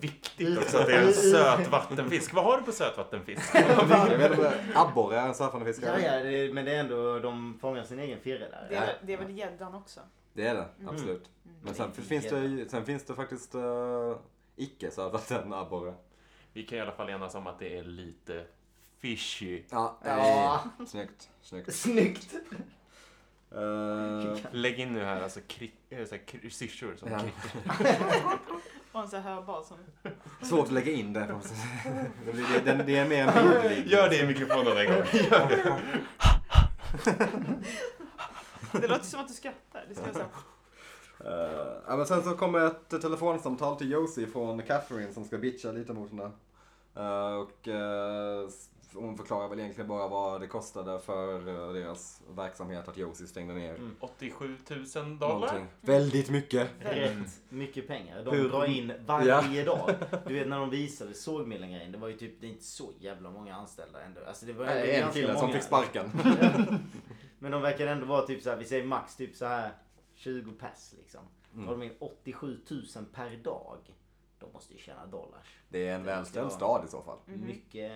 Viktigt också att det är en sötvattenfisk. Vad har du på sötvattenfisk? jag vet inte, abborre är en sötvattenfisk. Ja, ja, det, men det är ändå, de fångar sin egen firre där. Det är, väl- det är väl gäddan också. Det är det, Mm. absolut. Mm. Men sen finns det, ju- sen finns det faktiskt uh, icke sötvattenabborre. Vi kan i alla fall enas om att det är lite fishy. Ja, Ja. eh, snyggt. Snyggt. Snyggt! Eh, Lägg in nu här alltså kri- äh, så här, syrsor som Ja. Och en sån här höbal som... svårt att lägga in det. Det, blir- det, det är mer en. Gör det i mikrofonen en gång. Gör det. Det låter som att du skrattar. Det ska vara så. Eh, ja, men sen så kommer ett telefonsamtal till Josie från Catherine som ska bitcha lite mot henne. Eh, och eh, s- hon förklarar väl egentligen bara vad det kostade för eh, deras verksamhet att Josie stängde ner. Mm. 87 000 dollar. Någonting. Väldigt mycket. Rätt mycket pengar. De Hur- drar in varje dag. Du vet när de visade sågmillen-grejen. Det var ju typ, det är inte så jävla många anställda ändå. Alltså det var Nej, en kille som många. fick sparken. Men de verkar ändå vara typ så här, vi säger max typ så här 20 pers liksom. Mm. Har de in 87 000 per dag. De måste ju tjäna dollars. Det är en välställd stad i så fall. Mhm. Mycket,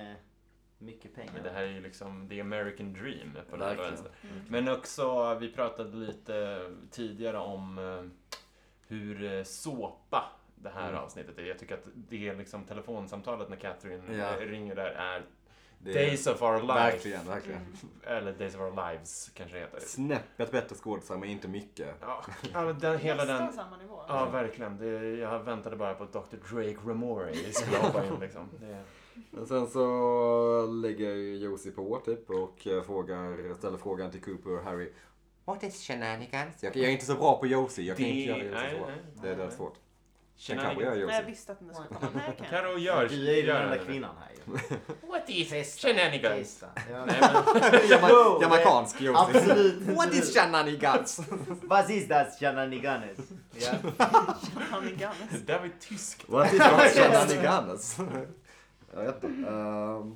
mycket pengar. Men det här är ju liksom the American dream på den vänster. Mm. Men också, vi pratade lite tidigare om eh, hur eh, såpa det här Mm. avsnittet är. Jag tycker att det är liksom telefonsamtalet när Catherine Ja. ringer där är Det Days of our life. verkligen, verkligen. Mm. Eller Days of our lives kanske det heter. Snäppet bättre skådisar men inte mycket. Ja, den, hela Nästan den... samma nivå. Ja, verkligen. Det, jag väntade bara på att Dr. Drake Ramori skulle hoppa in liksom. Det, Men sen så lägger Josie på typ och frågar, ställer frågan till Cooper och Harry. What is shenanigans? Jag, jag är inte så bra på Josie, jag kan Det- inte göra Josie nej, så bra. nej, Det är nej. rätt svårt. Sen kanske jag gör Nej, jag Josie. visste att den skulle komma. Nej. Karo, gör, Du är den enda kvinnan här ju. What is Festa. shenanigans? Nej, Jamaicansk Josie. Absolut. What is shenanigans? Vad is that shenanigans? Det där var ju tyskt. What is shenanigans? Jag vet inte. Ehm,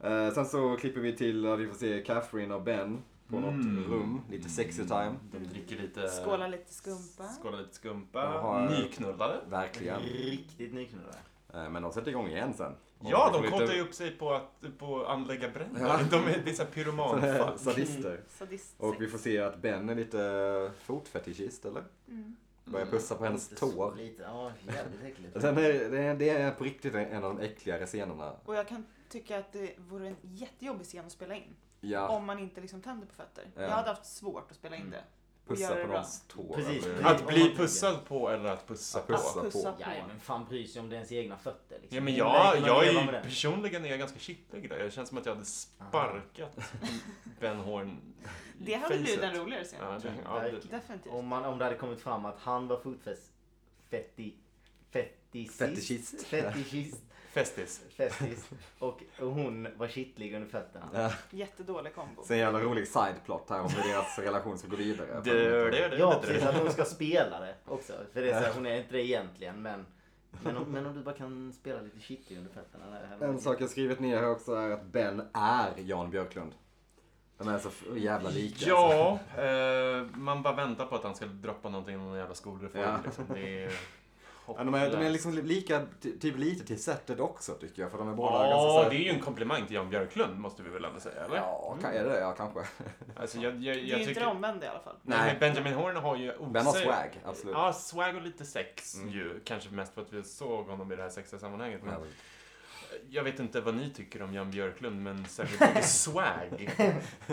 eh, sen så klipper vi till att vi får se Catherine och Ben på Mm. något rum. Lite sexy time. De dricker lite... Skåla lite skumpa. Skålar lite skumpa. Jaha. Nyknullade. Verkligen. Riktigt nyknullade. Eh, men de sätter igång igen sen. Och Ja, de lite- kontar ju upp sig på att på att anlägga bränder. Ja. De är, såhär pyromanfall. Sadister. Sadist. Och vi får se att Ben är lite fotfetischist, eller? Mm. Börjar pussa på hennes tår. Lite, ja, jävligt äckligt. Den är, det, är, det är på riktigt en av de äckligare scenerna. Och jag kan tycka att det vore en jättejobbig scen att spela in. Ja, Om man inte liksom tänder på fötter. Ja. Jag hade haft svårt att spela in det. och pussa det på någons tår. Precis. eller- Att bli pussad på eller att pussa Att på. pussa. Att pussa på. på. Ja, men fan bryr sig om det är ens egna fötter liksom. Ja, men Det jag, jag är det. personligen är jag ganska kittlig där. Det känns som att jag hade sparkat Ben Horn Det hade blivit en roligare scen. Ja, det, jag. ja, det. Definitivt. Om, man, om det hade kommit fram att han var fotfest... Fetti... fetisist. Fetischist. Fetischist. Festis. Festis. Och, och hon var kittlig under fötterna. Ja. Jättedålig kombo. Sen en jävla rolig sideplot här om hur deras relation ska gå vidare. Det, det, det, Ja, precis. Att hon ska spela det också. För det är så här, hon är inte det egentligen men men om, men om du bara kan spela lite kittlig under fötterna. där, En sak jag skrivit ner här också är att Ben är Jan Björklund. De är så jävla lika. alltså. Ja, eh, man bara väntar på att han ska droppa någonting om någon jävla skolreform. Ja. Liksom. Det är Ja, de, är, de är liksom lika, ty- typ lite till sättet också tycker jag. För de är båda Ja, ganska så här- det är ju en komplimang till Jan Björklund måste vi väl ändå säga, eller? Ja, kan, är det det? Ja, kanske. Alltså, jag, jag, Det är ju jag inte tycker... det omvända i alla fall. Nej, men Benjamin Horner har ju osä... Ben har swag, absolut. Ja, swag och lite sex Mm. ju. Kanske mest för att vi såg honom i det här sexiga sammanhanget. Men Ja, jag vet inte vad ni tycker om Jan Björklund, men särskilt mycket swag.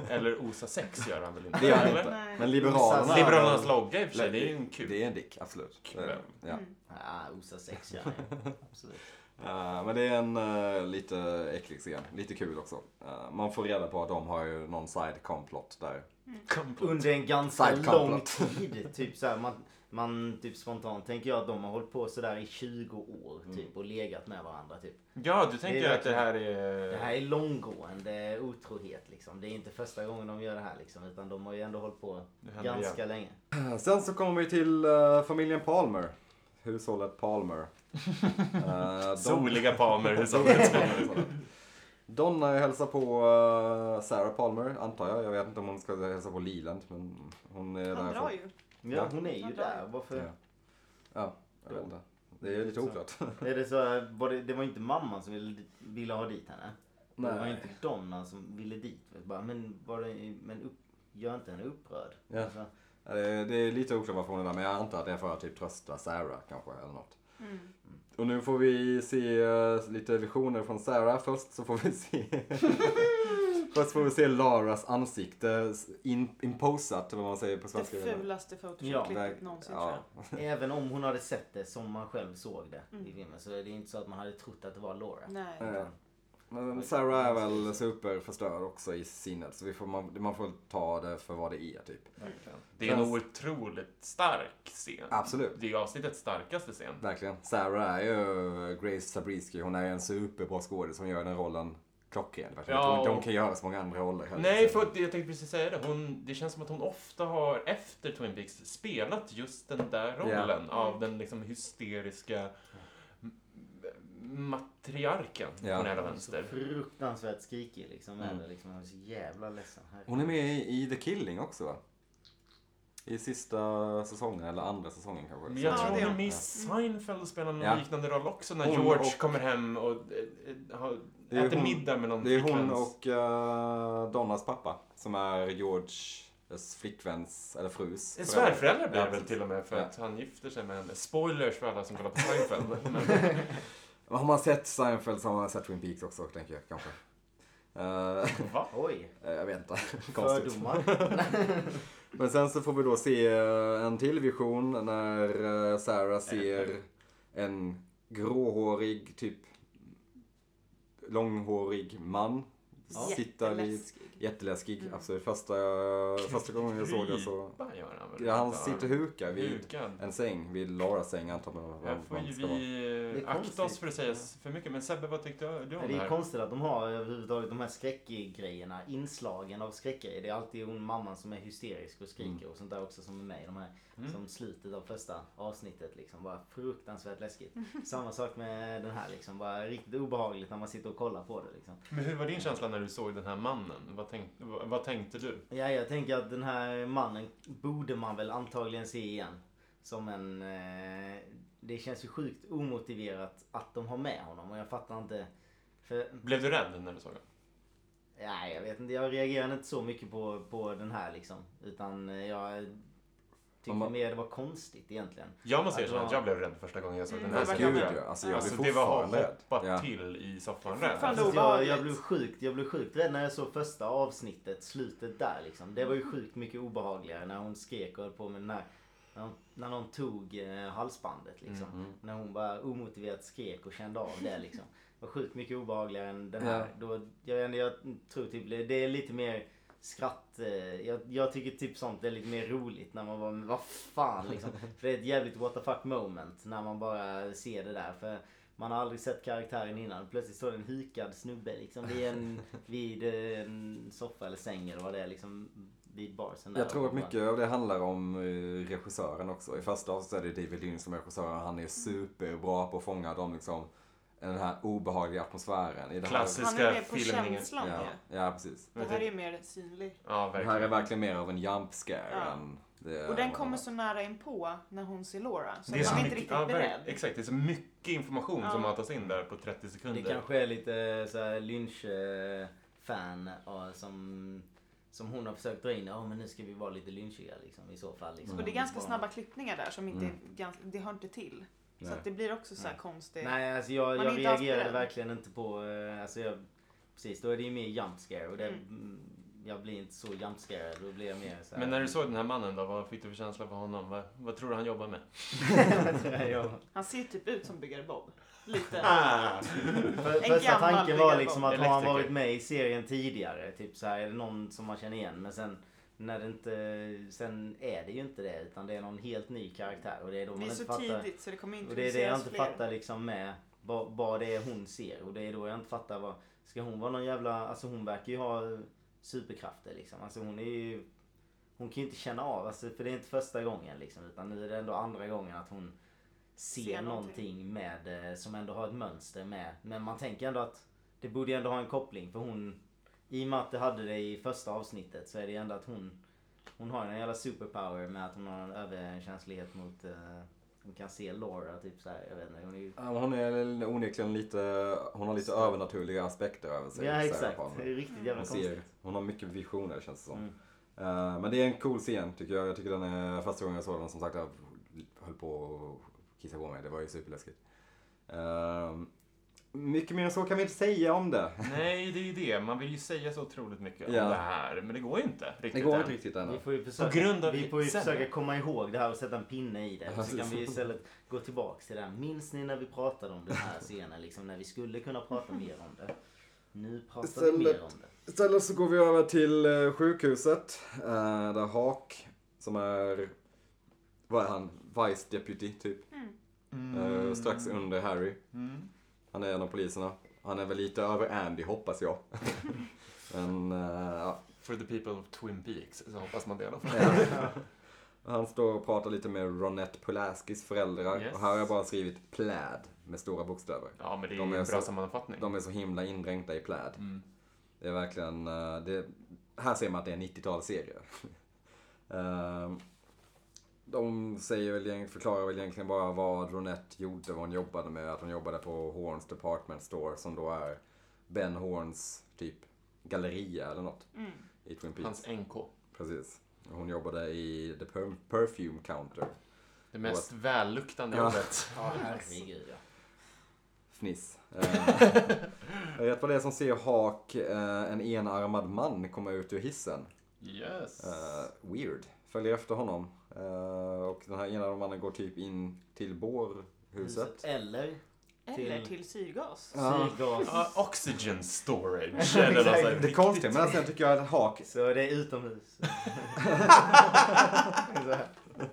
Eller osa sex gör han väl inte? Det gör han inte. Nej. Men Liberalerna... Liberalernas logga i och för sig, det är ju en kul. Det är en dick, absolut. Kul. Det- Ja. Mm. Ja, osa sex gör han. Absolut. Eh, men det är en eh, lite äcklig scen. Lite kul också. Eh, man får reda på att de har ju någon side complot där. Under en ganska lång tid. Typ så här, man, man typ spontant tänker jag att de har hållit på sådär i 20 år typ och legat med varandra typ. Ja, du tänker Det att det här är... Det här är långgående otrohet liksom. Det är inte första gången de gör det här liksom. Utan de har ju ändå hållit på ganska länge. Eh, Sen så kommer vi till eh, familjen Palmer. Hushållet Palmer. De- Soliga Palmer, hushållet. Donna hälsar på eh, Sarah Palmer, antar jag. Jag vet inte om hon ska hälsa på Leland, men hon är Han där. drar för- ju. Ja, hon är ju där. Ja. Varför? ja, jag vet inte. Det är lite oklart. Är det så, var det, det var inte mamman som ville, ville ha dit henne? Det var Nej. inte Donna som ville dit. Bara, men var det, men upp, gör inte henne upprörd. Ja. Alltså, Ja, Det är, det är lite oklart varför hon är där, men jag antar att det är för att typ trösta Sarah kanske, eller något. Mm. Och nu får vi se eh, lite visioner från Sarah. Först så får vi se... Först får vi se Laras ansikte in, imposat, vad man säger på Det svenska. fulaste Ja, Photoshop-klippet Verk- någonsin ja. tror jag. Även om hon hade sett det som man själv såg det i Mm. filmen så är det inte så att man hade trott att det var Laura. Nej. Eh, Men Sarah är väl superförstörd också i sinnet, så vi får, man, man får ta det för vad det är typ. Det är en otroligt stark scen. Absolut. Det är ju avsnittets starkaste scen. Verkligen. Sarah är ju Grace Zabriskie, hon är en superbra skådis som gör den rollen klockren. Jag Ja, tror inte hon kan göra så många andra roller heller. Nej, för att jag tänkte precis säga det. Hon, det känns som att hon ofta har, efter Twin Peaks, spelat just den där rollen av den liksom hysteriska matriarken Ja. hela Så vänster. fruktansvärt skrikig liksom. Mm. Liksom. Jag är så jävla ledsen. Här. Hon är med i, i The Killing också va? I sista säsongen, eller andra säsongen kanske. Men jag Ja, tror det hon är hon. med i Seinfeld och spelar någon Ja. liknande roll också när Hon George och- kommer hem och äh, har, äter hon- middag med någon Det är hon flickväns- och uh, Donnas pappa som är Georges flickväns, eller frus. En svärföräldrar blir Ja, väl till och med för Ja. att han gifter sig med henne. Spoilers för alla som kollar på Seinfeld. Men, Har man sett Seinfeld så har man sett Twin Peaks också, tänker jag kanske. Eh, va? Oj, jag vet inte. Konstigt. fördomar. Men sen så får vi då se eh, en till vision när eh, Sarah ser en gråhårig, typ långhårig man sitta vid Jätteläskig. Jätteläskig, Mm. absolut. Första, första gången jag såg det så... Ja, han sitter hukad vid Hukad. en säng, vid Laras säng antar man. vad Här får ju vi eh, akta oss för att säga för mycket. Men Sebbe, vad tyckte du om Det det är här? konstigt att de har överhuvudtaget de här skräckgrejerna, inslagen av skräckgrejer. Det är alltid hon mamman som är hysterisk och skriker och sånt där också som är med i de här. Mm. Som slutet av första avsnittet liksom. Bara fruktansvärt läskigt. Samma sak med den här liksom. Bara riktigt obehagligt när man sitter och kollar på det liksom. Men hur var din känsla när du såg den här mannen? Vad tänkte, vad, vad tänkte du? Ja, jag tänker att den här mannen borde man väl antagligen se igen. Som en... Eh, det känns ju sjukt omotiverat att de har med honom och jag fattar inte. För Blev du rädd när du såg den? Nej, jag vet inte. Jag reagerade inte så mycket på, på den här liksom. Utan eh, jag tyckte man- mer det var konstigt egentligen. Jag måste Att erkänna det att var- jag blev rädd första gången jag såg Mm, den här det var Gud ja, alltså jag Alltså det var fortfarande rädd. hoppat Ja. till i soffan rädd. Alltså, jag, jag blev sjukt, jag blev sjukt rädd när jag såg första avsnittet, slutet där liksom. Det var ju sjukt mycket obehagligare när hon skrek och höll på med den här när, när någon tog eh, halsbandet liksom. Mm. När hon bara omotiverat skrek och kände av det liksom. Det var sjukt mycket obehagligare än den här. Ja. Då, jag, jag tror typ det är lite mer skratt. Eh, jag, jag tycker typ sånt är lite mer roligt när man bara, men vad fan liksom. För det är ett jävligt what the fuck moment när man bara ser det där. För man har aldrig sett karaktären innan. Plötsligt står det en hukad snubbe liksom vid en, vid en soffa eller säng eller vad det är liksom. Vid barsen. Jag tror att mycket av det handlar om eh, regissören också. I första avsnittet är det David Lynch som är regissören. Han är superbra på att fånga de liksom, den här obehagliga atmosfären. I det här, Klassisk- Han är med på filmningen. känslan ja, ja, precis. Det här är ju mer synlig. Ja, Det här verkligen. är verkligen mer av en jump scare Ja. än det Och den kommer så nära in på när hon ser Laura. Så Det är man så är inte mycket, riktigt ja, beredd. exakt, det är så mycket information som Ja. matas in där på 30 Det sekunder. kanske är lite så här Lynch-fan ja, som, som hon har försökt dra in. Ja men nu ska vi vara lite lynchiga liksom i så fall. Liksom. Och det är ganska Bara- snabba klippningar där som inte Mm. ganska, det hör inte till. Så Nej. att det blir också så här Nej. konstigt. Nej alltså jag, jag reagerade verkligen inte på, eh, alltså jag, precis då är det ju mer jump scare och det, Mm. mm. jag blir inte så jump scared. Då blir jag mer så här, Men när du såg den här mannen då, vad fick du för känsla för honom? Vad, vad tror du han jobbar med? Han ser typ ut som Byggare Bob. Lite. Ah! för, första tanken var liksom att har han varit med i serien tidigare, typ så här, är det någon som man känner igen? Men sen när det inte, sen är det ju inte det utan det är någon helt ny karaktär och det är då man Det är inte så fattar. tidigt så det kommer Och det är det jag inte fler. fattar liksom med vad, vad det är hon ser. Och det är då jag inte fattar vad... Ska hon vara någon jävla... Alltså hon verkar ju ha superkrafter liksom. Alltså hon är ju... Hon kan ju inte känna av, alltså, för det är inte första gången liksom. Utan nu är det ändå andra gången att hon ser, Ser någonting med, eh, som ändå har ett mönster med. Men man tänker ändå att det borde ju ändå ha en koppling för hon... I och med att det hade det i första avsnittet så är det ju ändå att hon... Hon har ju en jävla superpower med att hon har en överkänslighet mot... Uh, hon kan se Laura typ såhär, jag vet inte. Hon är ju... Ja, Hon är onekligen lite, hon har lite övernaturliga aspekter över sig. Ja exakt, det är riktigt jävla Hon, ser, konstigt. hon har mycket visioner känns det som. Mm. Eh, men det är en cool scen tycker jag. Jag tycker den är, första gången jag såg den som sagt jag höll på att kissa på mig. Det var ju superläskigt. Eh, mycket mer än så kan vi inte säga om det. Nej, det är ju det. Man vill ju säga så otroligt mycket om Ja. det här, men det går ju inte riktigt Det går än. inte riktigt ännu. Vi får ju försöka, På grund av vi får ju försöka komma ihåg det här och sätta en pinne i det. Så kan vi istället gå tillbaks till det här. Minns ni när vi pratade om den här scenen? Liksom när vi skulle kunna prata mer om det. Nu pratar vi Istället- mer om det. Istället så går vi över till eh, sjukhuset. eh, där Hawk, som är, vad är han? Vice Deputy typ. Eh, strax under Harry. Mm. Han är en av poliserna. Han är väl lite över Andy hoppas jag. Men eh, ja. For the people of Twin Peaks, så hoppas man det i alla fall. Han står och pratar lite med Ronette Polaskis föräldrar. Yes. Och här har jag bara skrivit plaid med stora bokstäver. Ja, men det är De är en bra så- sammanfattning. De är så himla indränkta i plaid. Mm. Det är verkligen, eh, det, här ser man att det är en 90-talsserie. Ehm, De säger väl, förklarar väl egentligen bara vad Ronette gjorde, vad hon jobbade med. Att hon jobbade på Horns Department Store som då är Ben Horns typ galleria eller något Mm. i Twin Peaks. Hans NK. Precis. Och Hon jobbade i The Per- Perfume Counter. Det mest välluktande Ja. jobbet. Ja herregud ja. Fniss. Eh, jag vet vad det är som ser Hawk, eh, en enarmad man, komma ut ur hissen. Yes. Eh, weird. Följer efter honom. Eh, och den här enarmade mannen går typ in till bårhuset. Eller Eller Till- till syrgas. Ja. syrgas. Ja, oxygen storage. eller något Det är konstigt, men sen tycker jag att Hawk... Så det är utomhus.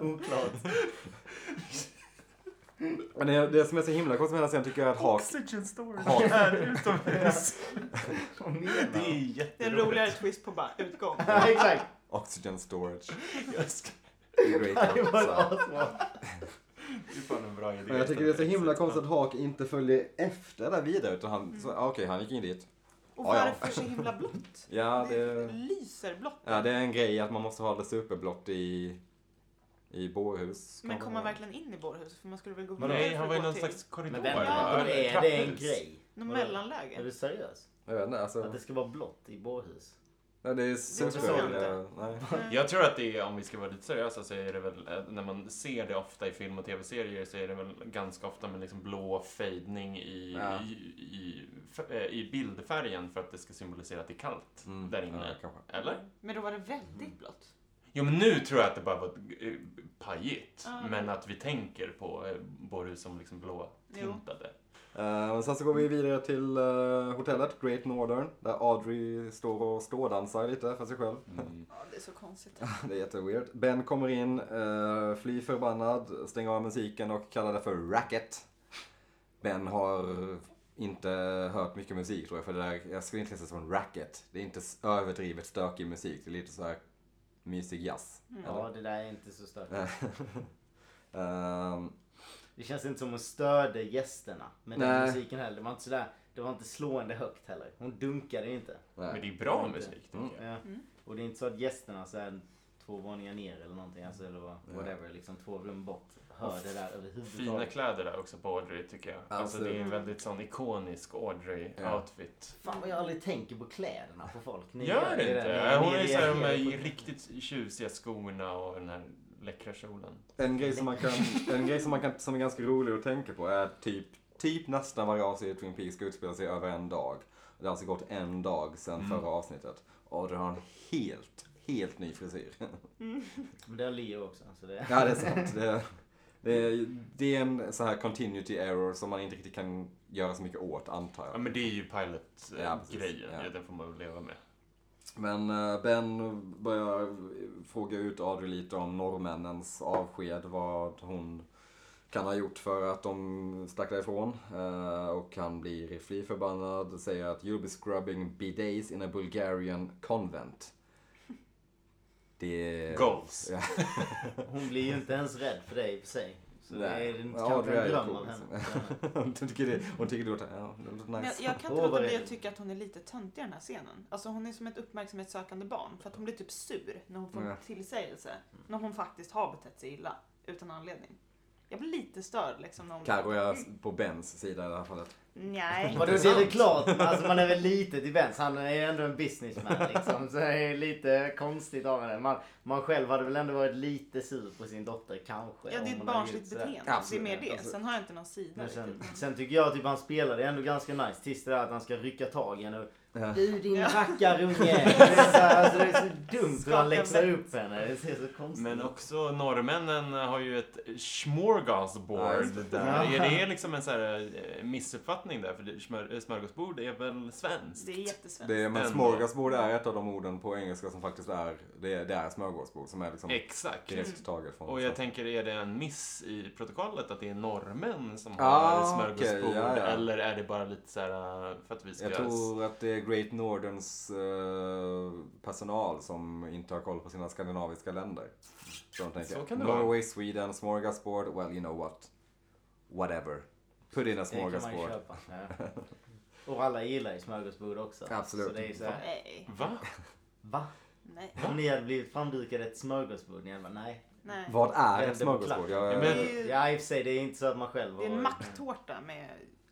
Oklart. Men det, det som är så himla konstigt med den scenen tycker jag att Hawk... Oxygen storage Hawk är utomhus. Det är är en jätteroligt. roligare twist på bara utgång. Exakt. Oxygen storage. Great Det var answer. asbra. Det är fan en bra idé. Men jag tycker det är så himla konstigt att Hawk inte följer efter där vidare. Utan han, så, ah, okej, han gick in dit. Och Ja, ja. varför så himla blått? Ja, Det det, lyser blått. ja, det är en grej att man måste ha det superblått i, i bårhus. Men kom man- man verkligen in i bårhuset? För man skulle väl gå Men vidare Nej, för han att var i gå någon till slags korridor. Men vänta, Ja, det är det en trapphus. grej? Någon Vadå? mellanläge. Är du seriös? Jag vet inte, alltså. Att det ska vara blått i bårhus? Ja, det är tror super... jag inte. nej. Nej. Jag tror att det är, om vi ska vara lite seriösa, så är det väl, eh, när man ser det ofta i film och tv-serier, så är det väl ganska ofta med liksom blå fejdning i, Ja. i, i, eh, i bildfärgen för att det ska symbolisera att det är kallt Mm, där inne. Ja. Eller? Men då var det väldigt blått. Jo, men nu tror jag att det bara var eh, pajigt. Ja. Men att vi tänker på eh, som liksom blåtintade. Eh, men sen så går vi vidare till eh, hotellet, Great Northern, där Audrey står och stådansar lite för sig själv. Mm. Ja, det är så konstigt. Det är jätteweird. Ben kommer in, uh, fly förbannad, stänger av musiken och kallar det för racket. Ben har inte hört mycket musik tror jag, för det där, jag skulle inte säga som racket. Det är inte överdrivet stökig musik, det är lite så här mysig jazz. Ja, det där är inte så stökigt. Ehm, Det känns inte som hon störde gästerna med den Nej. musiken heller. Det var inte sådär, det var inte slående högt heller. Hon dunkade inte. Men nej. det är bra musik, Mm. tycker jag. Ja. Och det är inte så att gästerna så här, två våningar ner eller någonting, alltså, eller whatever, liksom två rum bort, hör det där Fina överhuvudtaget. kläder där också på Audrey, tycker jag. Alltså, Alltså- det är en väldigt sån ikonisk Ja. Audrey-outfit. Fan vad jag aldrig tänker på kläderna på folk. Ni Gör det där. inte? Ni- Hon är ju såhär med på- riktigt tjusiga skorna och den här läckra kjolen. En grej som man kan, en grej som man kan, som är ganska rolig att tänka på är typ, typ nästan varje avsnitt i Twin Peaks ska utspela sig över en dag. Det har alltså gått en dag sedan Mm. förra avsnittet. Och det har en helt, helt ny frisyr. Men Det har Leo också. Så det... Ja, det är sant. Det, det, är, det är en så här continuity error som man inte riktigt kan göra så mycket åt, antar Ja, jag. men det är ju Ja, pilot-grejen. precis. Ja. Ja. den får man väl leva med. Men eh, Ben börjar fråga ut Audrey lite om norrmännens avsked, vad hon kan ha gjort för att de stack därifrån. Eh, Och han blir fly förbannad och säger att you'll be scrubbing bidets in a Bulgarian convent. Det... Goals. Hon blir ju inte ens rädd för dig i och för sig. Så det Nej. är en- Ja, kanske det är en dröm cool, av henne. hon tycker det, hon tycker det låter, ja, det låter Men nice. jag, jag kan inte låta bli det- att tycka att hon är lite töntig i den här scenen. Alltså hon är som ett uppmärksamhetssökande barn. För att hon blir typ sur när hon får Ja. tillsägelse. När hon faktiskt har betett sig illa. Utan anledning. Jag blir lite störd liksom. När hon Carro är på Bens sida i det här fallet. Nej. Vadå, det är väl klart. Alltså, man är väl lite till Benz. Han är ju ändå en businessman liksom. Så det är lite konstigt av henne. Man, man själv hade väl ändå varit lite sur på sin dotter kanske. Ja, det är ett barnsligt beteende. Absolut. Det är mer det. Alltså- Sen har jag inte någon sida Men sen, sen tycker jag typ han spelade ändå ganska nice tills det där att han ska rycka tag i henne Ja. Du din rackarunge! Så, här, alltså, det är så dumt hur han läxar upp henne. Det ser så konstigt Men också norrmännen har ju ett smorgasbord Ja, där. Ja. Är det liksom en sån här eh, missuppfattning där? För det- smör, smörgåsbord är väl svenskt? Det är jättesvenskt. Det är, men smorgasbord är ett av de orden på engelska som faktiskt är, det är, det är smörgåsbord som är liksom Exakt. direkt taget från. Och jag tänker, är det en miss i protokollet att det är norrmän som Ah, har smörgåsbord? okej, ja, ja. Eller är det bara lite så här eh, för att vi ska... Jag tror att det är Great Northerns eh, personal som inte har koll på sina skandinaviska länder. Så de tänker, Så kan det vara. Norway, Sweden, smorgasbord, well you know what. Whatever. Put in a Det kan man ju smorgasbord. köpa. Ja. Och alla gillar ju smörgåsbord också. Absolut. Så det är så här, Nej. Va? va? Nej. Om ni hade blivit framdukade ett smörgåsbord, ni hade bara nej. Nej. Vad är Vänder ett på smörgåsbord? klacken. Jag, men- Ja i och för sig, det är inte så att man själv det är en har- macktårta med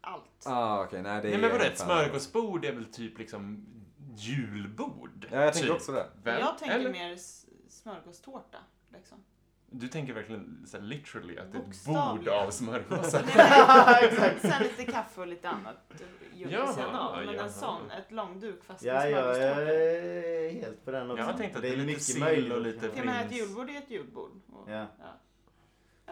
allt. Ah, okej, nej det är Nej men vadå, ett smörgåsbord är väl typ liksom julbord? Ja, jag tänker typ. också det. Väl? jag tänker Eller? mer smörgåstårta. Liksom. Du tänker verkligen så här, literally att det är ett bord av smörgåsar? Sen lite kaffe och lite annat gjort Jaha, av. Men jaha. en sån, ett långduk fast Ja, med jag smörgåstårta. är helt på den också. Jag har tänkt att det det är lite mycket sill och lite Jag menar ett prins. julbord är ett julbord. Och, Ja. Ja.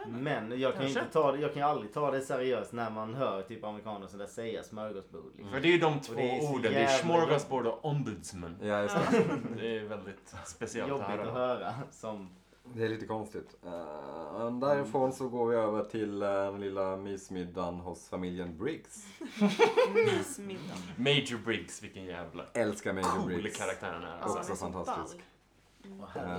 Men jag kan, inte ta det, jag kan ju aldrig ta det seriöst när man hör typ amerikaner som där säga smörgåsbord. Liksom. För det är ju de två det orden. Det är jävla smorgasbord och ombudsman. Ja, just det. Det är väldigt speciellt Jobbigt att att höra. som... Det är lite konstigt. Uh, därifrån så går vi över till uh, den lilla mysmiddagen hos familjen Briggs. Mysmiddag. Major Briggs, vilken jävla Älskar Major cool Briggs. karaktär han är. Ja, Också han är så fantastisk.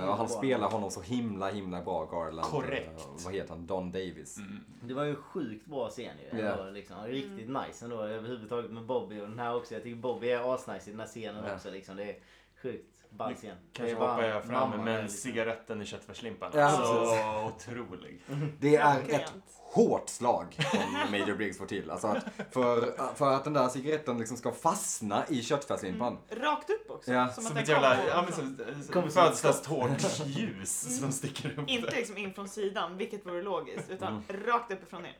Och han spelar honom så himla, himla bra, Garland. Korrekt. Eh, vad heter han? Don Davis. Mm. Det var ju en sjukt bra scen ju. Ändå, liksom. Riktigt nice ändå överhuvudtaget med Bobby och den här också. Jag tycker Bobby är asnice i den här scenen Ja. också. Liksom. Det är sjukt ball scen. Kanske hoppar jag fram med lite- cigaretten i köttfärslimpan. Ja, så otrolig. Det är ett hårt slag som Major Briggs får till. Alltså att för, för att den där cigaretten liksom ska fastna i köttfärslimpan. Rakt upp också. Ja. Som, Som att ett jävla ja, födelsedagstårt ljus som sticker upp. Inte liksom in från sidan, vilket vore logiskt, utan Mm. rakt uppifrån ner.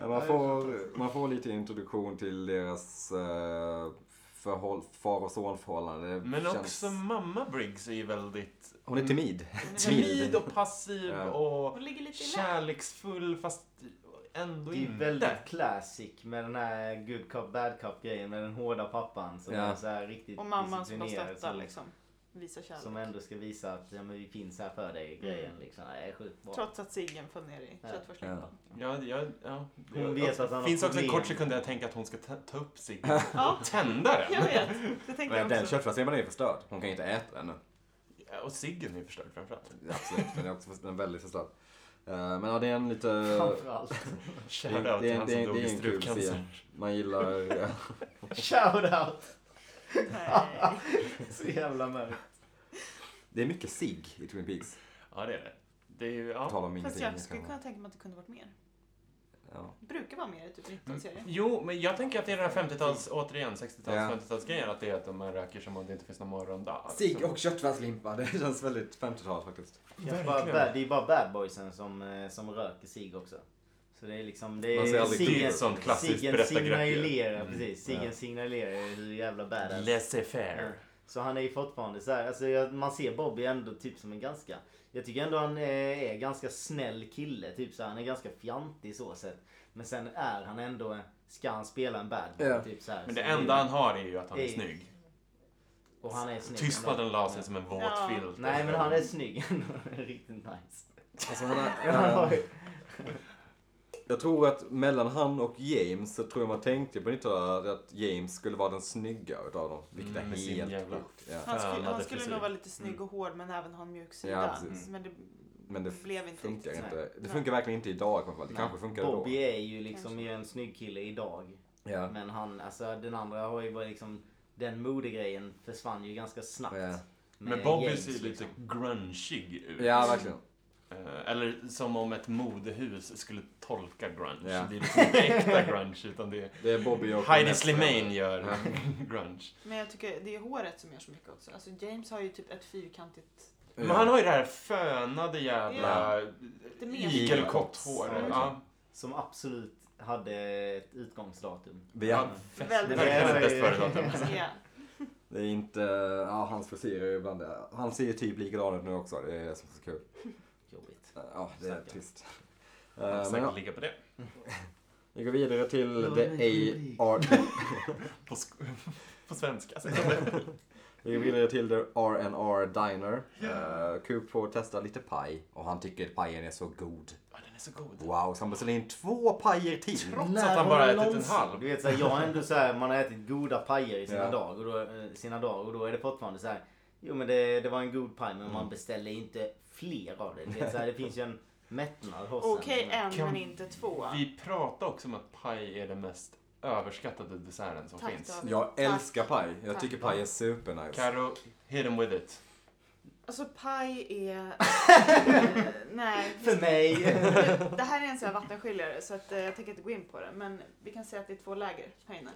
Ja, Man får, man får lite introduktion till deras uh, förhåll, far och sonförhållande. Men känns- också mamma Briggs är ju väldigt Hon är timid. Hon är timid och passiv Ja. och Hon kärleksfull fast ändå Det är inte. väldigt classic med den här good cop bad cop grejen med den hårda pappan som Ja. är så här riktigt Och mamman som stöttar som, liksom. Visar kärlek. som ändå ska visa att ja, men vi finns här för dig grejen Mm. liksom. Det är sjukt bra. Trots att ciggen föll ner i Ja. köttfärslimpan. Ja, ja, ja. Hon Det- vet att han har finns också en kort sekund där jag tänker att hon ska ta, upp sig Ja, tända den. jag vet. Det tänkte jag den också. köttfärslimpan är förstörd. Hon kan inte äta den. Ja, Och ciggen är förstörd framförallt. Absolut, den är också den är väldigt förstörd. Eh, Men ja, det är en lite... Framförallt. Shoutout det är- till han det som är- dog det är i en kul strupcancer. Man gillar... eh, Shout out! Nej. Så jävla mörkt. Det är mycket sig i Twin Peaks. Ja, det är det. Det är ju, ja. Fast jag skulle kunna tänka mig att det kunde varit mer. Ja. Brukar vara mer i typ 19-serier. Jo, men jag tänker att det är den här 50-tals, återigen, 60-tals, Ja. 50-talsgrejen. Att det är att man röker som om det inte finns någon morgondag. Sig och köttfärslimpa, det känns väldigt 50-tal faktiskt. Det är, bara det är bara bad boysen som, eh, som röker sig också. Så det är liksom, det Man ser är aldrig är ett sånt klassiskt berättargrepp ju. signalerar, Mm. precis. Ciggen Ja. signalerar hur jävla badass. Laissez-faire. Så han är ju fortfarande så här, alltså man ser Bobby ändå typ som en ganska, jag tycker ändå han är, är ganska snäll kille, typ så här, han är ganska fjantig så sett. Men sen är han ändå, ska han spela en bad boy, Ja. typ så här. Men Så det enda han har är ju att han är är- snygg. Och han är snygg. Tystnaden la sig som en våt Ja. filt. Nej men han är snygg ändå, riktigt nice. Alltså, han han har är, ju- jag tror att mellan han och James så tror jag man tänkte på 90-talet att James skulle vara den snygga utav dem. Vilket Mm, är helt jävla- sjukt. Ja. Han skulle, han skulle nog vara lite snygg och hård men även ha en mjuk sida. Ja, men det, Men det blev inte funkar inte. Det Nej. funkar verkligen inte idag i alla fall. Det kanske funkar Bobby då. är ju liksom Kanske. en snygg kille idag. Ja. Men han, alltså den andra har ju varit liksom, den modegrejen försvann ju ganska snabbt. Ja. Men Bobby James, ser ju lite liksom. grungig ut. ja, verkligen. Eh, Eller som om ett modehus skulle tolka grunge. Ja. Det är liksom inte äkta grunge utan det är... Det är Bobby och Heidi. Slimane gör Ja. grunge. Men jag tycker det är håret som gör så mycket också. Alltså James har ju typ ett fyrkantigt... Men han har ju det här fönade jävla Det mer- igelkotthår. Ja, Som absolut hade ett utgångsdatum. Vi ja, Väldigt bäst före-datum. Det är inte, ja hans frisyr är ju ibland, han ser ju typ likadan ut nu också. Det är det som är så kul. Ja, det är trist. Han Eh, Men ja, ligga på det. vi går vidare till The AR... På, på svenska. Vi går vidare till The R&R Diner. Uh, Coop får testa lite paj och han tycker att pajen är så god. Ja, den är så god. Wow, så han beställer in två pajer till. Trots När att han bara ätit en halv. Du vet såhär, jag har ändå såhär, man har ätit goda pajer i sina, Ja. dagar, och då, eh, sina dagar och då är det fortfarande så här. Jo men det, det var en god paj men Mm. man beställer inte fler av det. Du vet, så här, det finns ju en mättnad hos Okej en. en Kan men inte två. Vi pratade också om att paj är den mest överskattade desserten som Tack finns. David. Jag älskar paj. Jag Tack. tycker paj är supernice. Karo, hit em with it. Alltså paj är... Nej. För mig. Det här är en sån här vattenskiljare så att, eh, jag tänker inte gå in på det. Men vi kan säga att det är två läger här inne.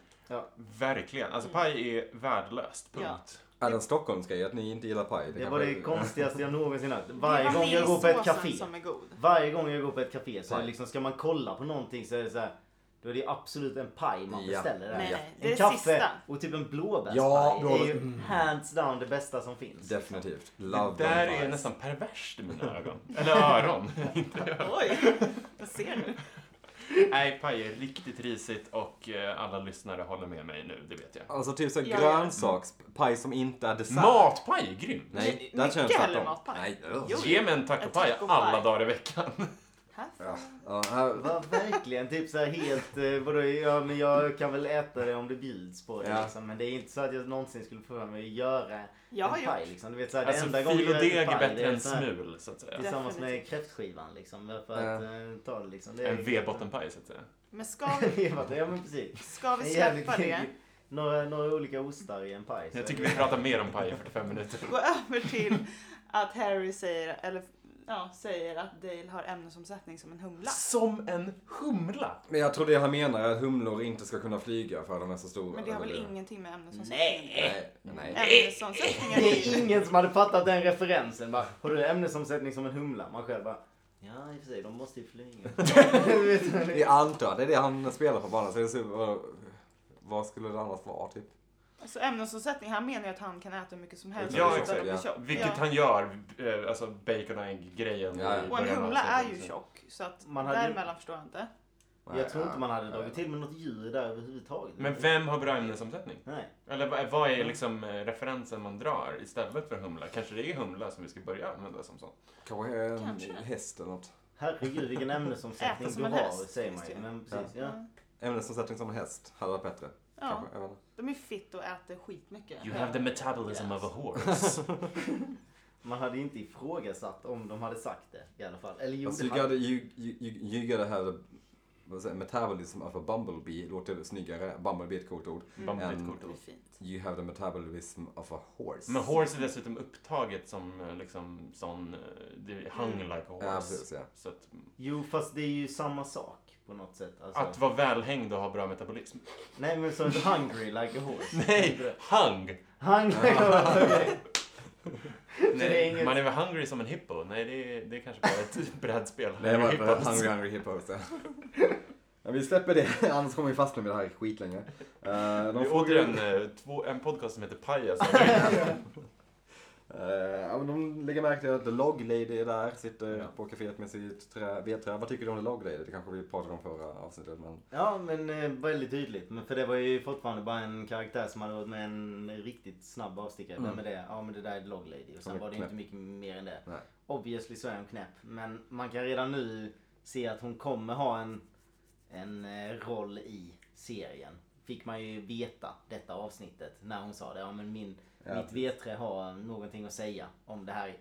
Verkligen. Alltså Mm. paj är värdelöst. Punkt. Ja. Är det en Stockholmsgrej att ni inte gillar paj? Det var det konstigaste jag någonsin hört. Det är Varje gång jag går på ett café. som är god. Varje gång jag går på ett café så är det liksom, ska man kolla på någonting så är det så här. Då är det absolut en paj man Ja. beställer där. Nej. Det är En det kaffe sista. och typ en blåbärspaj Ja, är blåbärs- ju mm. hands down det bästa som finns. Definitivt. Det Love där them är nästan perverst i mina ögon. Eller öron. Oj, jag ser nu. Nej, paj är riktigt risigt och eh, alla lyssnare håller med mig nu, det vet jag. Alltså typ så Ja, ja. grönsakspaj som inte är dessert. Matpaj är grymt! Nej, Mycket där känns det hellre matpaj. Nej. Ge mig En tacopaj. alla dagar i veckan. Får Ja, ja, Va, verkligen, typ så här helt, eh, vadå, ja men jag kan väl äta det om det bjuds på det Ja. liksom. Men det är inte så att jag någonsin skulle få mig att göra Jag en paj liksom. Du vet så här, Alltså, det enda gången jag deg är bättre än smul, så att säga. Tillsammans med kräftskivan liksom. För att Ja. eh, ta det liksom. Det är En vedbottenpaj, så att säga. Men ska vi, ja men precis. ska vi släppa det? Några, några olika ostar i en paj. så Jag tycker vi pratar mer om paj i 45 minuter. Gå över till att Harry säger, eller ja, säger att Dale har ämnesomsättning som en humla. Som en humla! men jag tror det han menar är att humlor inte ska kunna flyga för att de är så stora. Men det har väl eller? ingenting med ämnesomsättning Nej. Nej, nej. Ämnesomsättningen Det är ingen som hade fattat den referensen. Bara, har du ämnesomsättning som en humla? Man själv bara, ja i och för sig, de måste ju flyga. Jag antar att det är det han spelar på banan. Så det är så, vad, vad skulle det annars vara typ? Alltså ämnesomsättning, han menar ju att han kan äta hur mycket som helst Ja, utan att bli exakt, tjock. Vilket Ja. han gör, eh, alltså bacon och ägg-grejen. Ja, ja. Och en humla är ju tjock, så att Man hade- däremellan förstår jag inte. Nej, Jag tror inte ja, man hade dragit till med något djur där överhuvudtaget. Men vem har bra ämnesomsättning? Nej. Eller vad- är liksom eh, referensen man drar istället för humla? Kanske det är humla som vi ska börja använda som sån? Kanske en häst eller något. Herregud vilken ämnesomsättning du har häst, säger man ju. Men precis, ja. Ja. Ämnesomsättning som en häst hade varit bättre. Ja, Kanske, jag vet inte. de är fit och äter skitmycket. You have the metabolism Yes. of a horse. Man hade inte ifrågasatt om de hade sagt det i alla fall. Eller jo, Alltså, det you, hade... gotta, you, you, you, you gotta have a vad säger, metabolism of a bumblebee. Låter snyggare. Bumblebee är ett coolt ord. Bumblebee är ett En- coolt Det är ord. fint. You have the metabolism of a horse. Men horse är dessutom upptaget som eh, liksom sån, eh, det hung Mm. like a horse. Ja, precis ja. Så att, Jo, fast det är ju samma sak på något sätt. Alltså, att vara välhängd och ha bra metabolism. Nej, men så hungry like a horse. Nej, hung! Hungry, okej. det är Nej, inget- Man är väl hungry som en hippo? Nej, det är, det är kanske bara ett brädspel. Det var Hungry bara hippos. Hungry Hungry Hippos. Ja. Ja, vi släpper det, annars kommer vi fastna med det här skitlänge. Uh, Det är återigen eh, två, en podcast som heter Pajas. Uh, ja, men de lägger märke till att The Log Lady är där, sitter Ja. på kaféet med sitt trä, vedträ. Vad tycker du om The Log Lady? Det kanske vi pratade om förra avsnittet. Men... Ja, men eh, väldigt tydligt. Men för det var ju fortfarande bara en karaktär som hade varit med en riktigt snabb avstickare. Mm. Vem är det? Ja, men det där är Log Lady. Och sen var det knäpp. inte mycket mer än det. Nej. Obviously så är hon knäpp. Men man kan redan nu se att hon kommer ha en, en eh, roll i serien. Fick man ju veta detta avsnittet när hon sa det. Ja, men min, Ja, mitt vedträ har någonting att säga om det här.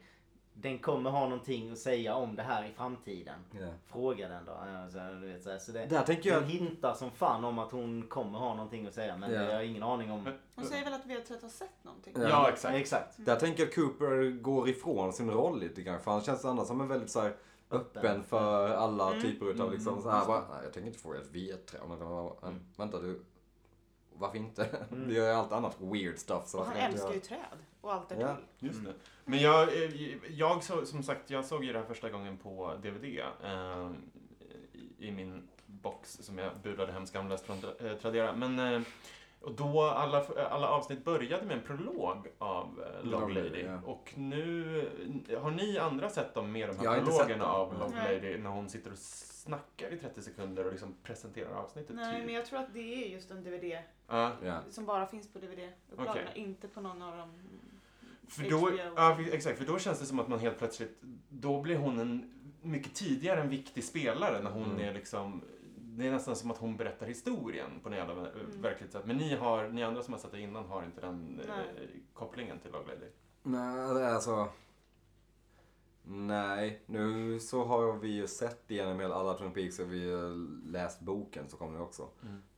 Den kommer ha någonting att säga om det här i framtiden. Ja. Fråga den då. Ja, så, du vet, så, här. så det, Där tänker jag... hintar som fan om att hon kommer ha någonting att säga. Men Ja. jag har ingen aning om... Hon säger väl att V30 har sett någonting? Ja. ja, exakt. Exakt. Där tänker jag att Cooper går ifrån sin roll lite grann. För han känns annars som en väldigt så här, öppen för alla Mm. typer utav Mm, liksom mm, så här bara, nej jag tänker inte få ett vedträ. Men det var- men Mm. Vänta du, varför inte? Mm. Du gör ju allt annat weird stuff. Så Och han älskar ju träd och allt Ja. därtill. Just det. Men jag, eh, jag så, som sagt, jag såg ju det här första gången på DVD. Eh, i, I min box som jag budade hem skamlöst från eh, Tradera. Men, eh, och då alla, alla avsnitt började med en prolog av eh, Log Log Lady, Lady. ja. Och nu, har ni andra sett dem med de här prologerna av Log Nej. Lady när hon sitter och snackar i 30 sekunder och liksom presenterar avsnittet? Nej, typ? men jag tror att det är just en DVD Ja. Ja. som bara finns på DVD-upplagorna, Okej. inte på någon av dem. För då, ja, exakt, för då känns det som att man helt plötsligt, då blir hon en mycket tidigare en viktig spelare när hon Mm. är liksom, det är nästan som att hon berättar historien på något jävla Mm. verkligt sätt. Men ni, har, ni andra som har sett det innan har inte den eh, kopplingen till Log Lady. Nej, alltså... Nej, nu så har vi ju sett igenom hela alla Twin Peaks och vi har läst boken så kommer det också.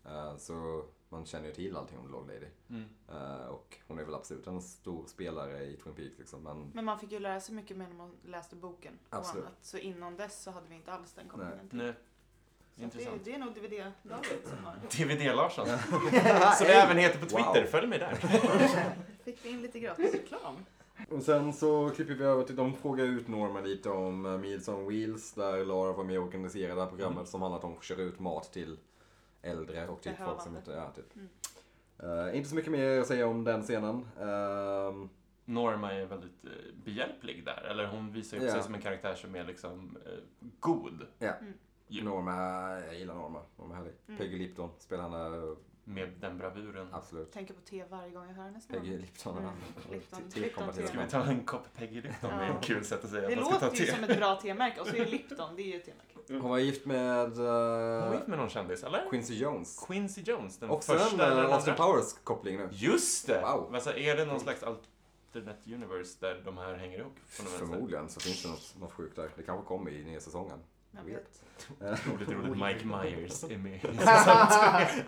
Eh, så man känner ju till allting om Log Lady. Mm. Eh, och hon är väl absolut en stor spelare i Twin Peaks liksom. Men Men man fick ju lära sig mycket mer när man läste boken och Absolut. annat. Så innan dess så hade vi inte alls den kopplingen till. Nej. Så att det, Intressant. det är nog DVD-laget som har... DVD-Larsson. Som även heter på Twitter, Wow. följ mig där. Fick vi in lite gratis reklam. Och sen så klipper vi över till, de frågar ut Norman lite om uh, Meals on Wheels där Lara var med och organiserade det här programmet Mm. som handlar om att köra ut mat till äldre och till folk som inte, ja, typ. Mm. Eh, inte så mycket mer att säga om den scenen. Ehm, Norma är väldigt eh, behjälplig där. Eller hon visar ju upp Ja. sig som en karaktär som är liksom eh, god. Ja. Mm. Norma, jag gillar Norma. Norma är härlig. Mm. Peggy Lipton spelar henne, Med den bravuren. absolut. Tänker på te varje gång jag hör hennes namn. Peggy Lipton. Mm. Lipton. Tillkomma Lipton Ska vi ta en kopp Peggy Lipton? Det är Ja. ett kul sätt att säga Det att man ska ta låter ju te. som ett bra temärke och så är Lipton, det är ju ett temärke. Hon var gift med Hon var uh, gift med någon kändis, eller? Quincy Jones. Quincy Jones, den Också första en eller uh, den Austin? Powers-koppling nu. Just det! Wow. Alltså, är det någon slags alternate universe där de här hänger ihop? Förmodligen så finns det något, något sjukt där. Det kanske kommer i nya säsongen. Jag Weird. vet. Roligt, roligt. Mike Myers är med.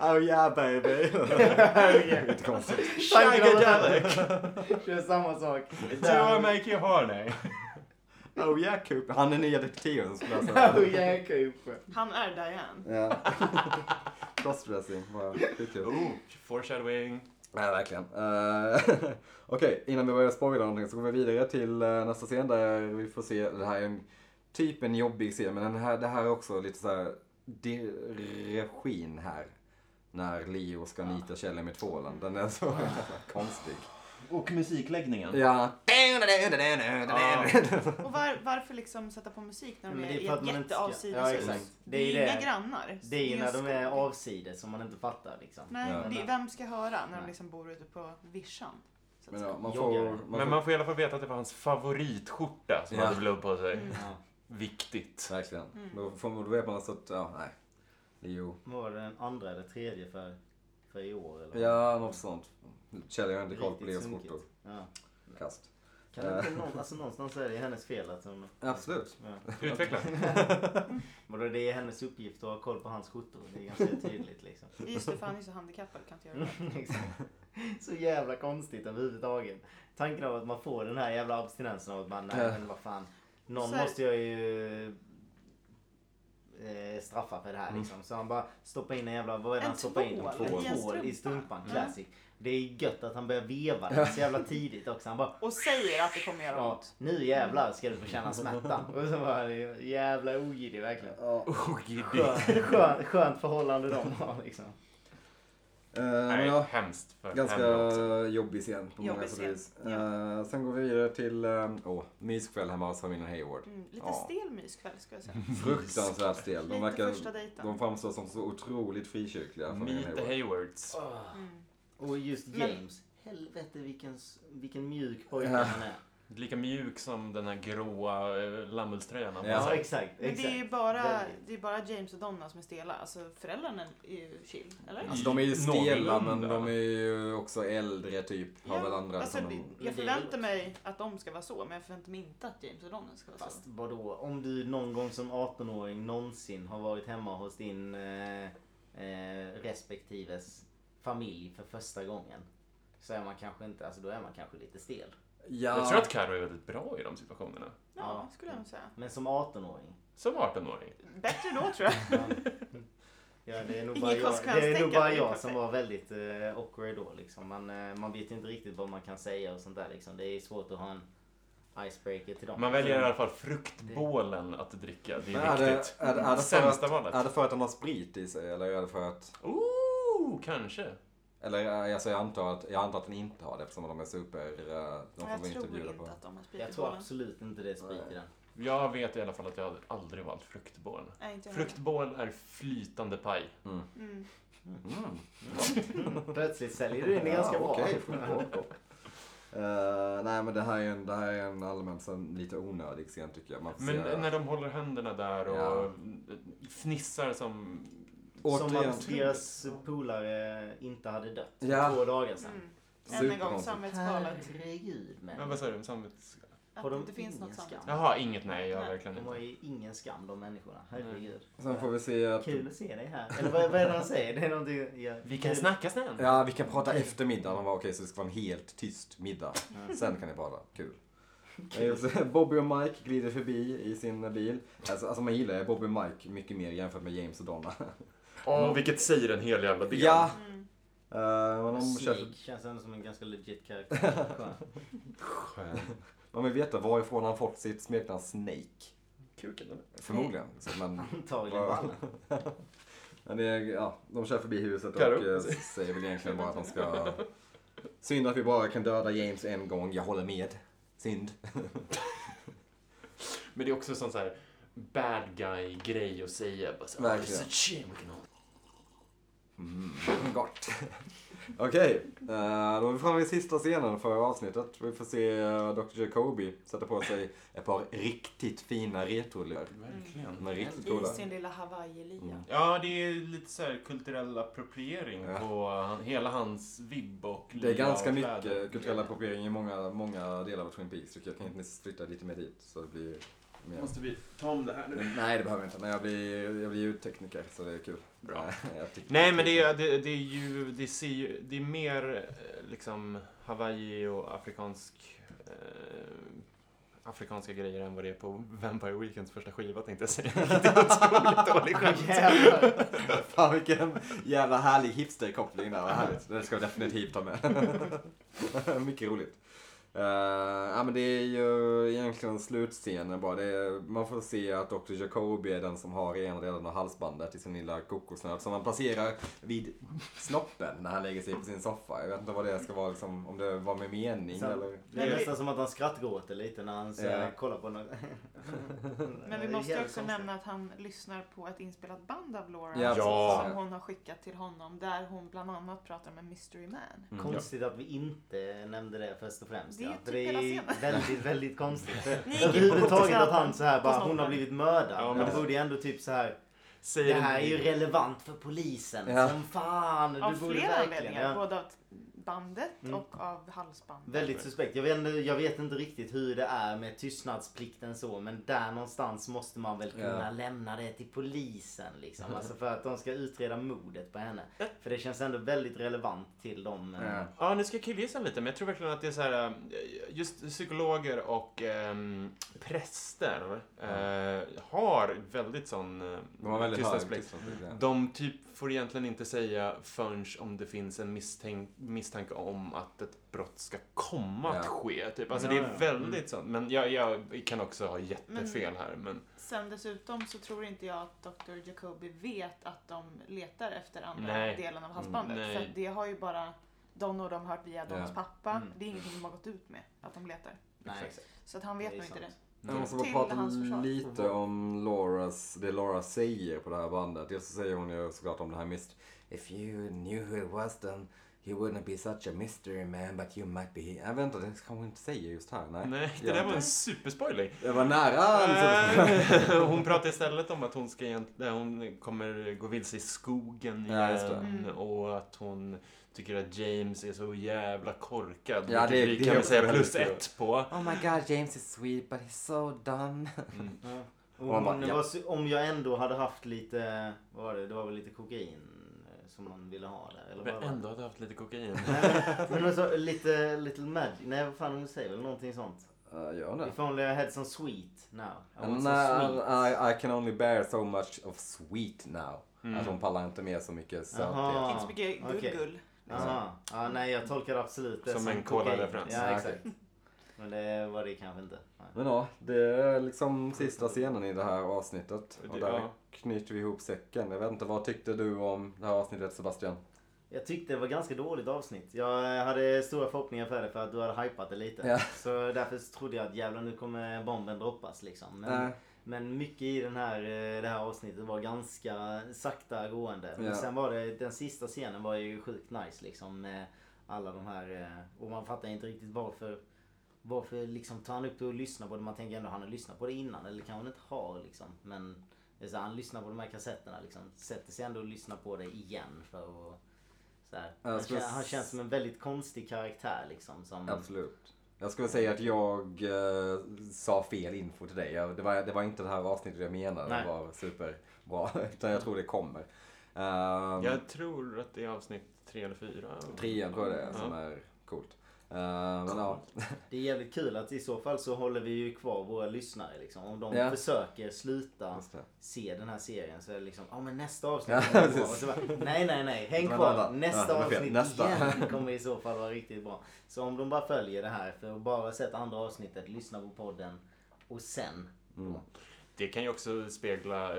oh yeah baby. Lite konstigt. Shagadelic! Kör samma sak. Do I make you horny? Oh yeah Cooper. Han är nya detektiven som spelar Oh yeah, Cooper. Han är Diane. Ja. Crossdressing. Wow. Det är kul. Oh, foreshadowing. Ja, verkligen. Eh, Okej, innan vi börjar spoila någonting så går vi vidare till eh, nästa scen där vi får se, det här är en typ en jobbig scen, men den här, det här är också lite så här det, regin här. När Leo ska nita Kjell med tvålen. Den är så jävla konstig. Och musikläggningen. Ja. Och var, varför liksom sätta på musik när de Men är, det är i ett att man inte ska- jätteavsides Ja, hus? exakt. Det Det är det. inga grannar. Det är ju när de är avsides som man inte fattar liksom. Nej, Ja. det vem ska höra när de liksom bor ute på vischan? Men ja, man får... Man Men får man får i alla fall veta att det var hans favoritskjorta som Ja. hade blod på sig. Mm. Viktigt. Verkligen. Mm. Då, får, då vet man alltså att, ja, nej. Jo. Vad var det den andra eller tredje för, för i år? Eller? Ja, något sånt. Kjell har inte koll på Riktigt Leos sunkigt. skjortor. Ja. Kast. Kan det inte någon, alltså någonstans är det hennes fel att hon... Absolut. Ja. Utveckla. Men då det är hennes uppgift att ha koll på hans skjortor. Det är ganska tydligt liksom. Just det, för han är så handikappad kan inte göra det. Exakt. Så jävla konstigt överhuvudtaget. Tanken av att man får den här jävla abstinensen av att man, nej Ja. men vad fan. Någon här- måste jag ju eh, straffa för det här liksom. Så han bara stoppar in en jävla, vad är det han stoppar in? tvål En i en tvål i strumpa. strumpan. Ja. Classic. Det är gött att han börjar veva den så jävla tidigt också. Han bara Och säger att det kommer göra Ja, ont. nu jävlar ska du få känna smärta. Och så var det ju jävla ogiddig verkligen. Ogiddig. Skönt, skönt, skönt förhållande de har liksom. Eh, men Nej, ja, hemskt för ganska jobbig scen på många Jobbig sätt scen, vis. ja. Eh, sen går vi vidare till uh, oh, myskväll hemma hos familjen Hayward. Mm, lite Ja. stel myskväll ska jag säga. Fruktansvärt stel. De, verkar, de framstår som så otroligt frikyrkliga. Meet the Hayward. Haywards. Mm. Och just Men- James. Helvete vilken, vilken mjuk pojke han är. Lika mjuk som den här gråa eh, lammullströjan Ja. sig. exakt. Men exakt. det är ju bara, det är bara James och Donna som är stela. Alltså föräldrarna är ju chill, eller? Alltså de är ju stela men de är ju också äldre typ. Har väl andra alltså, som de... jag förväntar mig att de ska vara så, men jag förväntar mig inte att James och Donna ska vara Fast så. vadå, om du någon gång som 18-åring någonsin har varit hemma hos din eh, eh, respektives familj för första gången. Så är man kanske inte, alltså då är man kanske lite stel. Ja, Jag tror att Carro är väldigt bra i de situationerna. Ja, Ja. skulle jag säga. Men som 18-åring. Som 18-åring. Bättre då tror jag. Ja, det är nog bara jag, det är nog bara det är jag som var väldigt eh, awkward då liksom. Man, eh, man vet inte riktigt vad man kan säga och sånt där liksom. Det är svårt att ha en icebreaker till dem. Man väljer i alla fall fruktbålen att dricka. Det är är det, viktigt. är, det- är, det för Sämsta att, valet. är det för att de har sprit i sig eller är det för att... Ooh, kanske. Eller eh, alltså, jag, antar att, jag antar att den inte har det eftersom de är super... eh, De jag får vi tror inte på. att de har Jag tror absolut inte det är sprit i den. Jag vet i alla fall att jag aldrig valt fruktbål. Inte jag. Fruktbål är flytande paj. Mm. Mm. Mm. Plötsligt säljer du in det ganska bra. okej. Eh, nej men det här är en, det här är en allmänt så lite onödig scen tycker jag. Men se- när de håller händerna där och Ja. fnissar som... Som Återigen. att deras polare inte hade dött för Ja. två dagar sedan. Mm. Än en gång Superkonstigt. samvetskvalet. Herregud Men men. vad sa du? Samvets... Att Har det de inte finns ingen något skam? Jaha, inget nej. Jag har Nej. verkligen De har inte. ju ingen skam de människorna. Herregud. Sen får vi se att... Kul att se dig här. Eller vad, vad är det han säger? Det är någonting... Ja, Vi kan snacka sen. Ja, vi kan prata efter middagen. Han var okej, så det ska vara en helt tyst middag. Ja. Sen kan ni prata. Kul. Eh, Bobby och Mike glider förbi i sin bil. Alltså, alltså man gillar Bobby och Mike mycket mer jämfört med James och Donna. Åh, vilket säger en hel jävla del. Ja, Mm. de kör, Snake känns ändå som en ganska legit karaktär. Skön. Man vill veta varifrån han fått sitt smeknamn Snake. Kuken eller? Förmodligen. Så, men, Antagligen Ja. ballen. men det är, ja, de kör förbi huset och Karo. eh, säger väl egentligen bara att de ska... Synd att vi bara kan döda James en gång. Jag håller med. Synd. Men det är också sån så här bad guy-grej att säga. Bara så, Verkligen. "Oh, it's a shame we can all-" Mm, gott. Okej, eh, då är vi framme vid sista scenen för avsnittet. Vi får se uh, Dr. Jacobi sätta på sig ett par riktigt fina retrolör. Verkligen. Riktigt I sin lilla Hawaii-lia. Mm. Ja, det är lite så här kulturell appropriering Ja. på han, hela hans vibb och Det är ganska mycket kulturell appropriering i många, många delar av Twin Peaks. Jag kan inte flytta lite mer dit så det blir. Måste vi ta om det här nu? Nej, det behöver jag inte. Men jag blir, jag blir ljudtekniker så det är kul. Bra. Nej, jag tycker- Nej, men det är, det, det är ju, det ser ju, det är mer eh, liksom Hawaii och afrikansk, eh, afrikanska grejer än vad det är på Vampire Weekends första skiva tänkte jag säga. Det är otroligt dålig skämt. Jävlar. Fan vilken jävla härlig hipsterkoppling där. Vad härligt. Det ska jag definitivt ta med. Mycket roligt. Uh, ja men det är ju egentligen slutscenen bara. Det är, man får se att Dr. Jacobi är den som har ena delen av halsbandet i sin lilla kokosnöt som man placerar vid snoppen när han lägger sig på sin soffa. Jag vet inte vad det ska vara, liksom, om det var med mening Sen- eller... Det är nästan som att han skrattgråter lite när han så, Ja. kollar på något. Men vi måste ju också konstigt. nämna att han lyssnar på ett inspelat band av Laura Ja, Ja. som hon har skickat till honom där hon bland annat pratar med Mystery Man. Mm. Konstigt att vi inte nämnde det först och främst. Det är ja. För typ det är väldigt, väldigt konstigt. Överhuvudtaget att han så här bara, hon har blivit mördad. Ja, men det- borde ju ändå typ så här. Säger Det här är ju relevant för polisen. Ja. Som fan. Du Av flera verkligen. anledningar. Ja. Både av bandet Mm. och av halsbandet. Väldigt suspekt. Jag vet, inte, jag vet inte riktigt hur det är med tystnadsplikten så, men där någonstans måste man väl kunna Ja. lämna det till polisen liksom. Alltså för att de ska utreda mordet på henne. För det känns ändå väldigt relevant till dem. eh, Ja. Ja, nu ska jag killgissa lite, men jag tror verkligen att det är så här, eh, just psykologer och ehm, präster eh, har väldigt sån eh, De var väldigt hög tystnadsplikt. tystnadsplikt. ja. De typ får egentligen inte säga förrän om det finns en misstänk, misstanke om att ett brott ska komma att Ja. ske. Typ. Alltså Ja, det är ja. väldigt sånt. Men jag, jag kan också ha jättefel här. Men Sen dessutom så tror inte jag att Dr. Jacobi vet att de letar efter andra Nej. delen av halsbandet. Mm, för att det har ju bara Don och de hört via Dons pappa. Mm. Det är ingenting de har gått ut med, att de letar. Nej. Så att han vet nog inte sant. det. Jag måste bara prata lite om Lauras, det Laura säger på det här bandet. Dels så säger hon ju såklart om det här mist. If you knew who it was then you wouldn't be such a mystery man but you might be... Jag vet inte, det kanske hon inte säger just här. Nej, Nej, det Ja. där var en superspoiling. Det var nära. Eh, hon pratar istället om att hon, ska, egent- hon kommer gå vilse i skogen Ja, just det. igen Mm. och att hon tycker att James är så jävla korkad. Ja, det- vi det kan väl säga plus ett på. Oh my god, James is sweet but he's so dumb. Mm. Ja. Bara, Om, det ja. var, om jag ändå hade haft lite, vad var det, det var väl lite kokain eh, som man ville ha där? Eller vad ändå hade haft lite kokain. Nej, men alltså, lite little magic, nej vad fan hon säger väl någonting sånt. Uh, gör det? If only I had some sweet now. I want And some I, sweet. I, I can only bear so much of sweet now. Mm. Att hon pallar inte med så mycket söthet. Inte så mycket gull-gull. Liksom. Aha. Ja, nej jag tolkar absolut det Som en kokain. cola-referens. Ja, Ja, exakt. Men det var det kanske inte. Nej. Men ja, det är liksom sista scenen i det här avsnittet. Och där ja. knyter vi ihop säcken. Jag vet inte, vad tyckte du om det här avsnittet Sebastian? Jag tyckte det var ganska dåligt avsnitt. Jag hade stora förhoppningar för det för att du hade hypat det lite. Ja. Så därför så trodde jag att jävlar nu kommer bomben droppas liksom. Men, Nej. Men mycket i den här, eh, det här avsnittet var ganska sakta gående. Men Ja. sen var det, den sista scenen var ju sjukt nice liksom. Med alla de här, eh, och man fattar inte riktigt varför varför liksom tar han upp det och lyssnar på det? Man tänker ändå han har lyssnat på det innan eller kan han inte ha liksom. Men så, här, han lyssnar på de här kassetterna liksom. Sätter sig ändå och lyssnar på det igen för att så Han, skulle kän, han känns som en väldigt konstig karaktär liksom. Som, Absolut. Jag skulle säga att jag eh, sa fel info till dig. Jag, det, var, det var inte det här avsnittet jag menade. Nej. Det var superbra. Utan jag tror det kommer. Um, Jag tror att det är avsnitt tre eller fyra. Trean tror jag det är Ja. som är coolt. Uh, men ja. Det är jävligt kul att i så fall så håller vi ju kvar våra lyssnare liksom. Om de Ja. försöker sluta se den här serien så är det liksom, ja men nästa avsnitt Ja, bara, Nej nej nej, häng kvar. Nästa Ja, avsnitt Nästa. igen kommer i så fall vara riktigt bra. Så om de bara följer det här för att bara sätta andra avsnittet, lyssna på podden och sen Mm. Det kan ju också spegla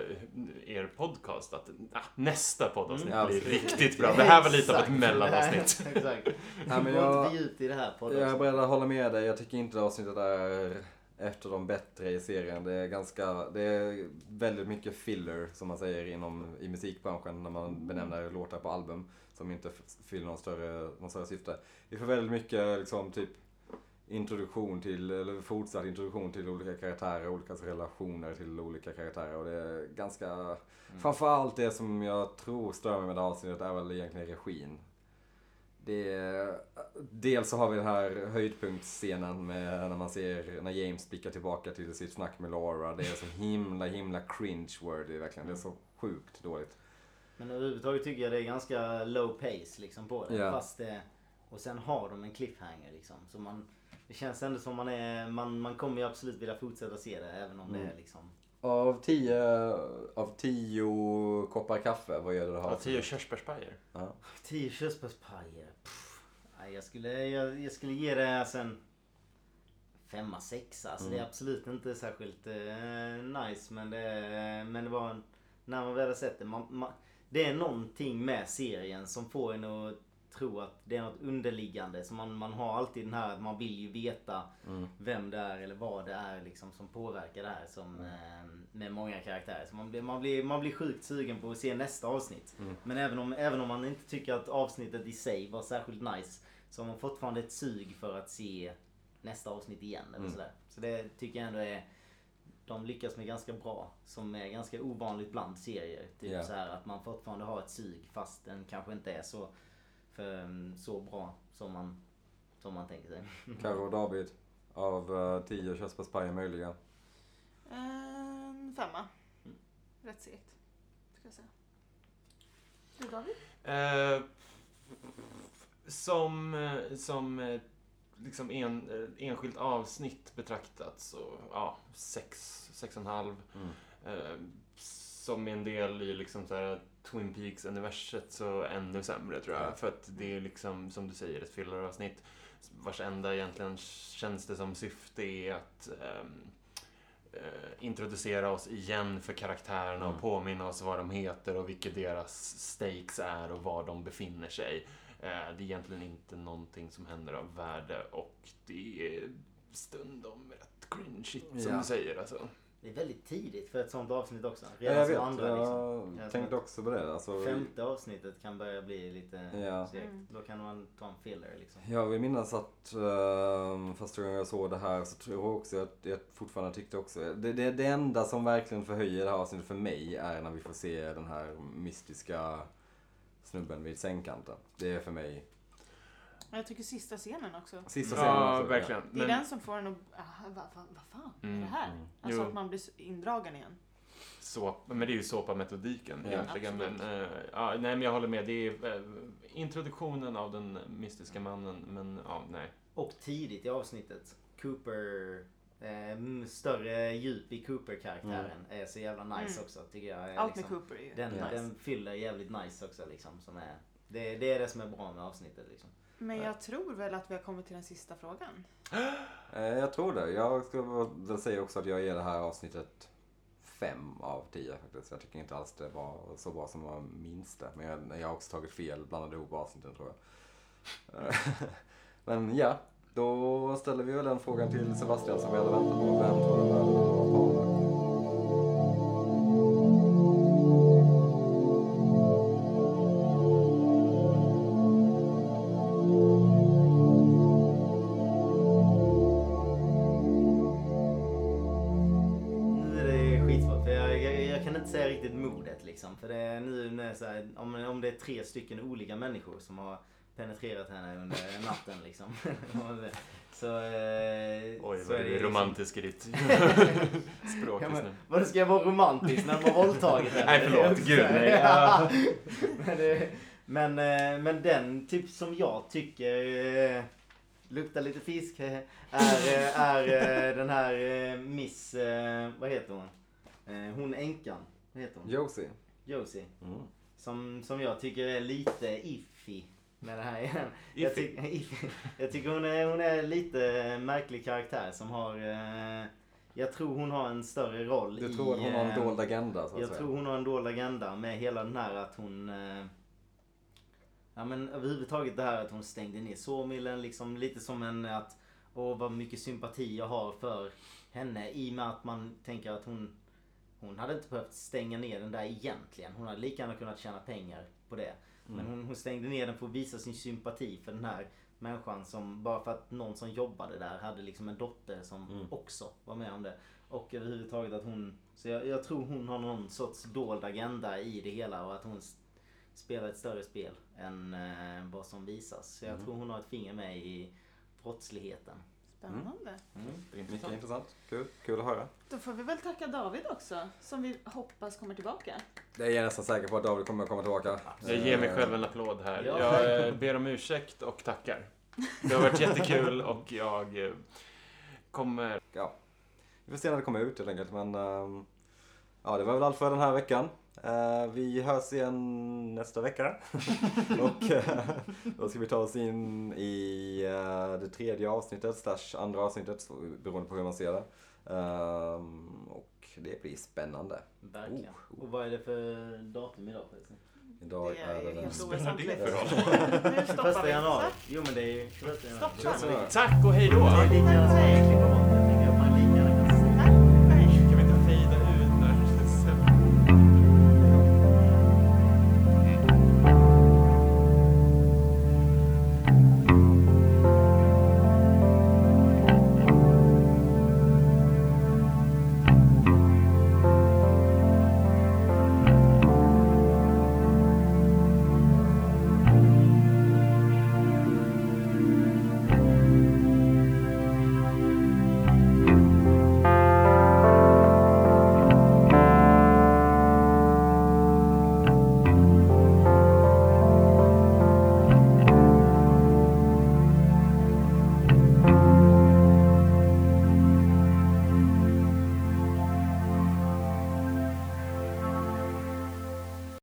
er podcast. Att ah, nästa poddavsnitt Mm. blir riktigt bra. Det här var lite av ett mellanavsnitt. Exakt. Men jag- inte för djupt i det här Jag är beredd att hålla med dig. Jag tycker inte avsnittet är efter de bättre i serien. Det är ganska, det är väldigt mycket filler som man säger inom, i musikbranschen när man benämner låtar på album som inte fyller någon större, någon större syfte. Vi får väldigt mycket liksom typ introduktion till, eller fortsatt introduktion till olika karaktärer, olika relationer till olika karaktärer och det är ganska, framförallt det som jag tror stör mig med det här avsnittet är väl egentligen regin. Det är, dels så har vi den här höjdpunktsscenen med när man ser när James blickar tillbaka till sitt snack med Laura. Det är så himla, himla cringe-worthy verkligen. Det är så sjukt dåligt. Men överhuvudtaget tycker jag det är ganska low pace liksom på det. Ja. Fast det och sen har de en cliffhanger liksom. Så man, det känns ändå som man är, man, man kommer ju absolut vilja fortsätta se det även om det Mm. är liksom. Av tio, av tio koppar kaffe, vad gör det här Ja, tio körsbärspajer. Ja. 10 körsbärspajer. Jag skulle, jag, jag skulle ge det alltså en femma, sexa. Alltså Mm. det är absolut inte särskilt eh, nice. Men det, men det var en, när man väl har sett det. Man, man, det är någonting med serien som får en att tro att det är något underliggande. Så man, man har alltid den här man vill ju veta Mm. vem det är eller vad det är liksom som påverkar det här som, eh, med många karaktärer. Så man blir, man, blir, man blir sjukt sugen på att se nästa avsnitt. Mm. Men även om, även om man inte tycker att avsnittet i sig var särskilt nice så har man fortfarande ett sug för att se nästa avsnitt igen. Eller Mm. sådär. Så det tycker jag ändå är de lyckas med ganska bra. Som är ganska ovanligt bland serier. Typ Ja. så här att man fortfarande har ett sug fast den kanske inte är så, för, så bra som man, som man tänker sig. Karo och David. Av uh, tio körsbärspajer möjliga. En femma. Rätt segt. Ska jag säga. Du David? Eh, som eh, som eh, liksom en, enskilt avsnitt betraktat så, ja, sex, sex och en halv. Mm. Eh, som en del i liksom så här Twin Peaks-universet så ännu sämre tror jag. Ja. För att det är liksom, som du säger, ett filleravsnitt vars enda egentligen känns det som syfte är att eh, introducera oss igen för karaktärerna Mm. och påminna oss vad de heter och vilka deras stakes är och var de befinner sig. Eh, det är egentligen inte någonting som händer av värde och det är stundom rätt cringeigt som Ja. du säger alltså. Det är väldigt tidigt för ett sånt avsnitt också. Ja, Redan jag vet. andra jag liksom. Jag tänkte också på det. Alltså, Femte avsnittet kan börja bli lite Ja. segt. Mm. Då kan man ta en filler liksom. Jag vill minnas att uh, första gången jag såg det här så tror jag också att jag fortfarande tyckte också. Det, det, det enda som verkligen förhöjer det här avsnittet för mig är när vi får se den här mystiska snubben vid sängkanten. Det är för mig Jag tycker sista scenen också. sista scenen. Ja, också, verkligen. Det är Men- den som får en att... Vad, vad, vad fan Mm, är det här? mm. Alltså Jo. att man blir indragen igen. Så, men det är ju såpametodiken Ja, egentligen. Men, eh, ja, nej, men jag håller med. Det är eh, introduktionen av den mystiska mannen, men ja, nej. Och tidigt i avsnittet. Cooper. Eh, mm, större djup i Cooper-karaktären är så jävla nice Mm. också tycker jag. Allt liksom. med Cooper är ju Den, nice. den fyller jävligt nice också liksom. Som är, det, det är det som är bra med avsnittet liksom. Men jag tror väl att vi har kommit till den sista frågan. Eh, jag tror det. Jag ska säga också att jag ger det här avsnittet fem av tio faktiskt. Jag tycker inte alls det var så bra som jag minns det. Men jag, jag har också tagit fel, blandade ihop avsnitten tror jag. Men ja, då ställer vi väl den frågan till Sebastian som vi hade väntat på. Vem tror du var så här, om, om det är tre stycken olika människor som har penetrerat henne under natten liksom. så, eh, Oj, så vad är du är romantisk i ditt språk Ja, just men, nu. vadå, ska jag vara romantisk när har våldtagit henne? Nej, förlåt. Gud, nej. Ja. men, det, men, eh, men den typ som jag tycker eh, luktar lite fisk eh, är, eh, är eh, den här eh, Miss, eh, vad heter hon? Eh, Hon änkan, vad heter hon? Josie. Josie. Mm. Som, som jag tycker är lite iffy med det här igen. Jag, Iffy? ty- iffy. jag tycker hon är, hon är lite märklig karaktär som har... Eh, jag tror hon har en större roll Du i... tror att hon har en eh, dold agenda så att Jag säga? tror hon har en dold agenda med hela den här att hon... Eh, ja men överhuvudtaget det här att hon stängde ner såmillen liksom lite som en att... Åh vad mycket sympati jag har för henne i och med att man tänker att hon... Hon hade inte behövt stänga ner den där egentligen. Hon hade lika gärna kunnat tjäna pengar på det. Men Mm. hon, hon stängde ner den för att visa sin sympati för den här människan som bara för att någon som jobbade där hade liksom en dotter som Mm. också var med om det. Och överhuvudtaget att hon, så jag, jag tror hon har någon sorts dold agenda i det hela och att hon spelar ett större spel än eh, vad som visas. Så jag Mm. tror hon har ett finger med i brottsligheten. Spännande. Mm. Det är Mycket intressant. Kul. Kul att höra. Då får vi väl tacka David också, som vi hoppas kommer tillbaka. Det är jag nästan säker på att David kommer att komma tillbaka. Jag ger mig själv en applåd här. Ja. Jag eh, ber om ursäkt och tackar. Det har varit jättekul och jag eh, kommer... Ja. Vi får se när det kommer ut helt enkelt. Men ehm, ja, det var väl allt för den här veckan. Eh, vi hörs igen nästa vecka. och eh, då ska vi ta oss in i eh, det tredje avsnittet, slash andra avsnittet, beroende på hur man ser det. Ehm, och det blir spännande. Verkligen. Oh, oh. Och vad är det för datum idag förresten? Idag Det är är det den... oväsentligt. det för Första vi. januari. Jo men det är ju 21 januari. Tack och hej då!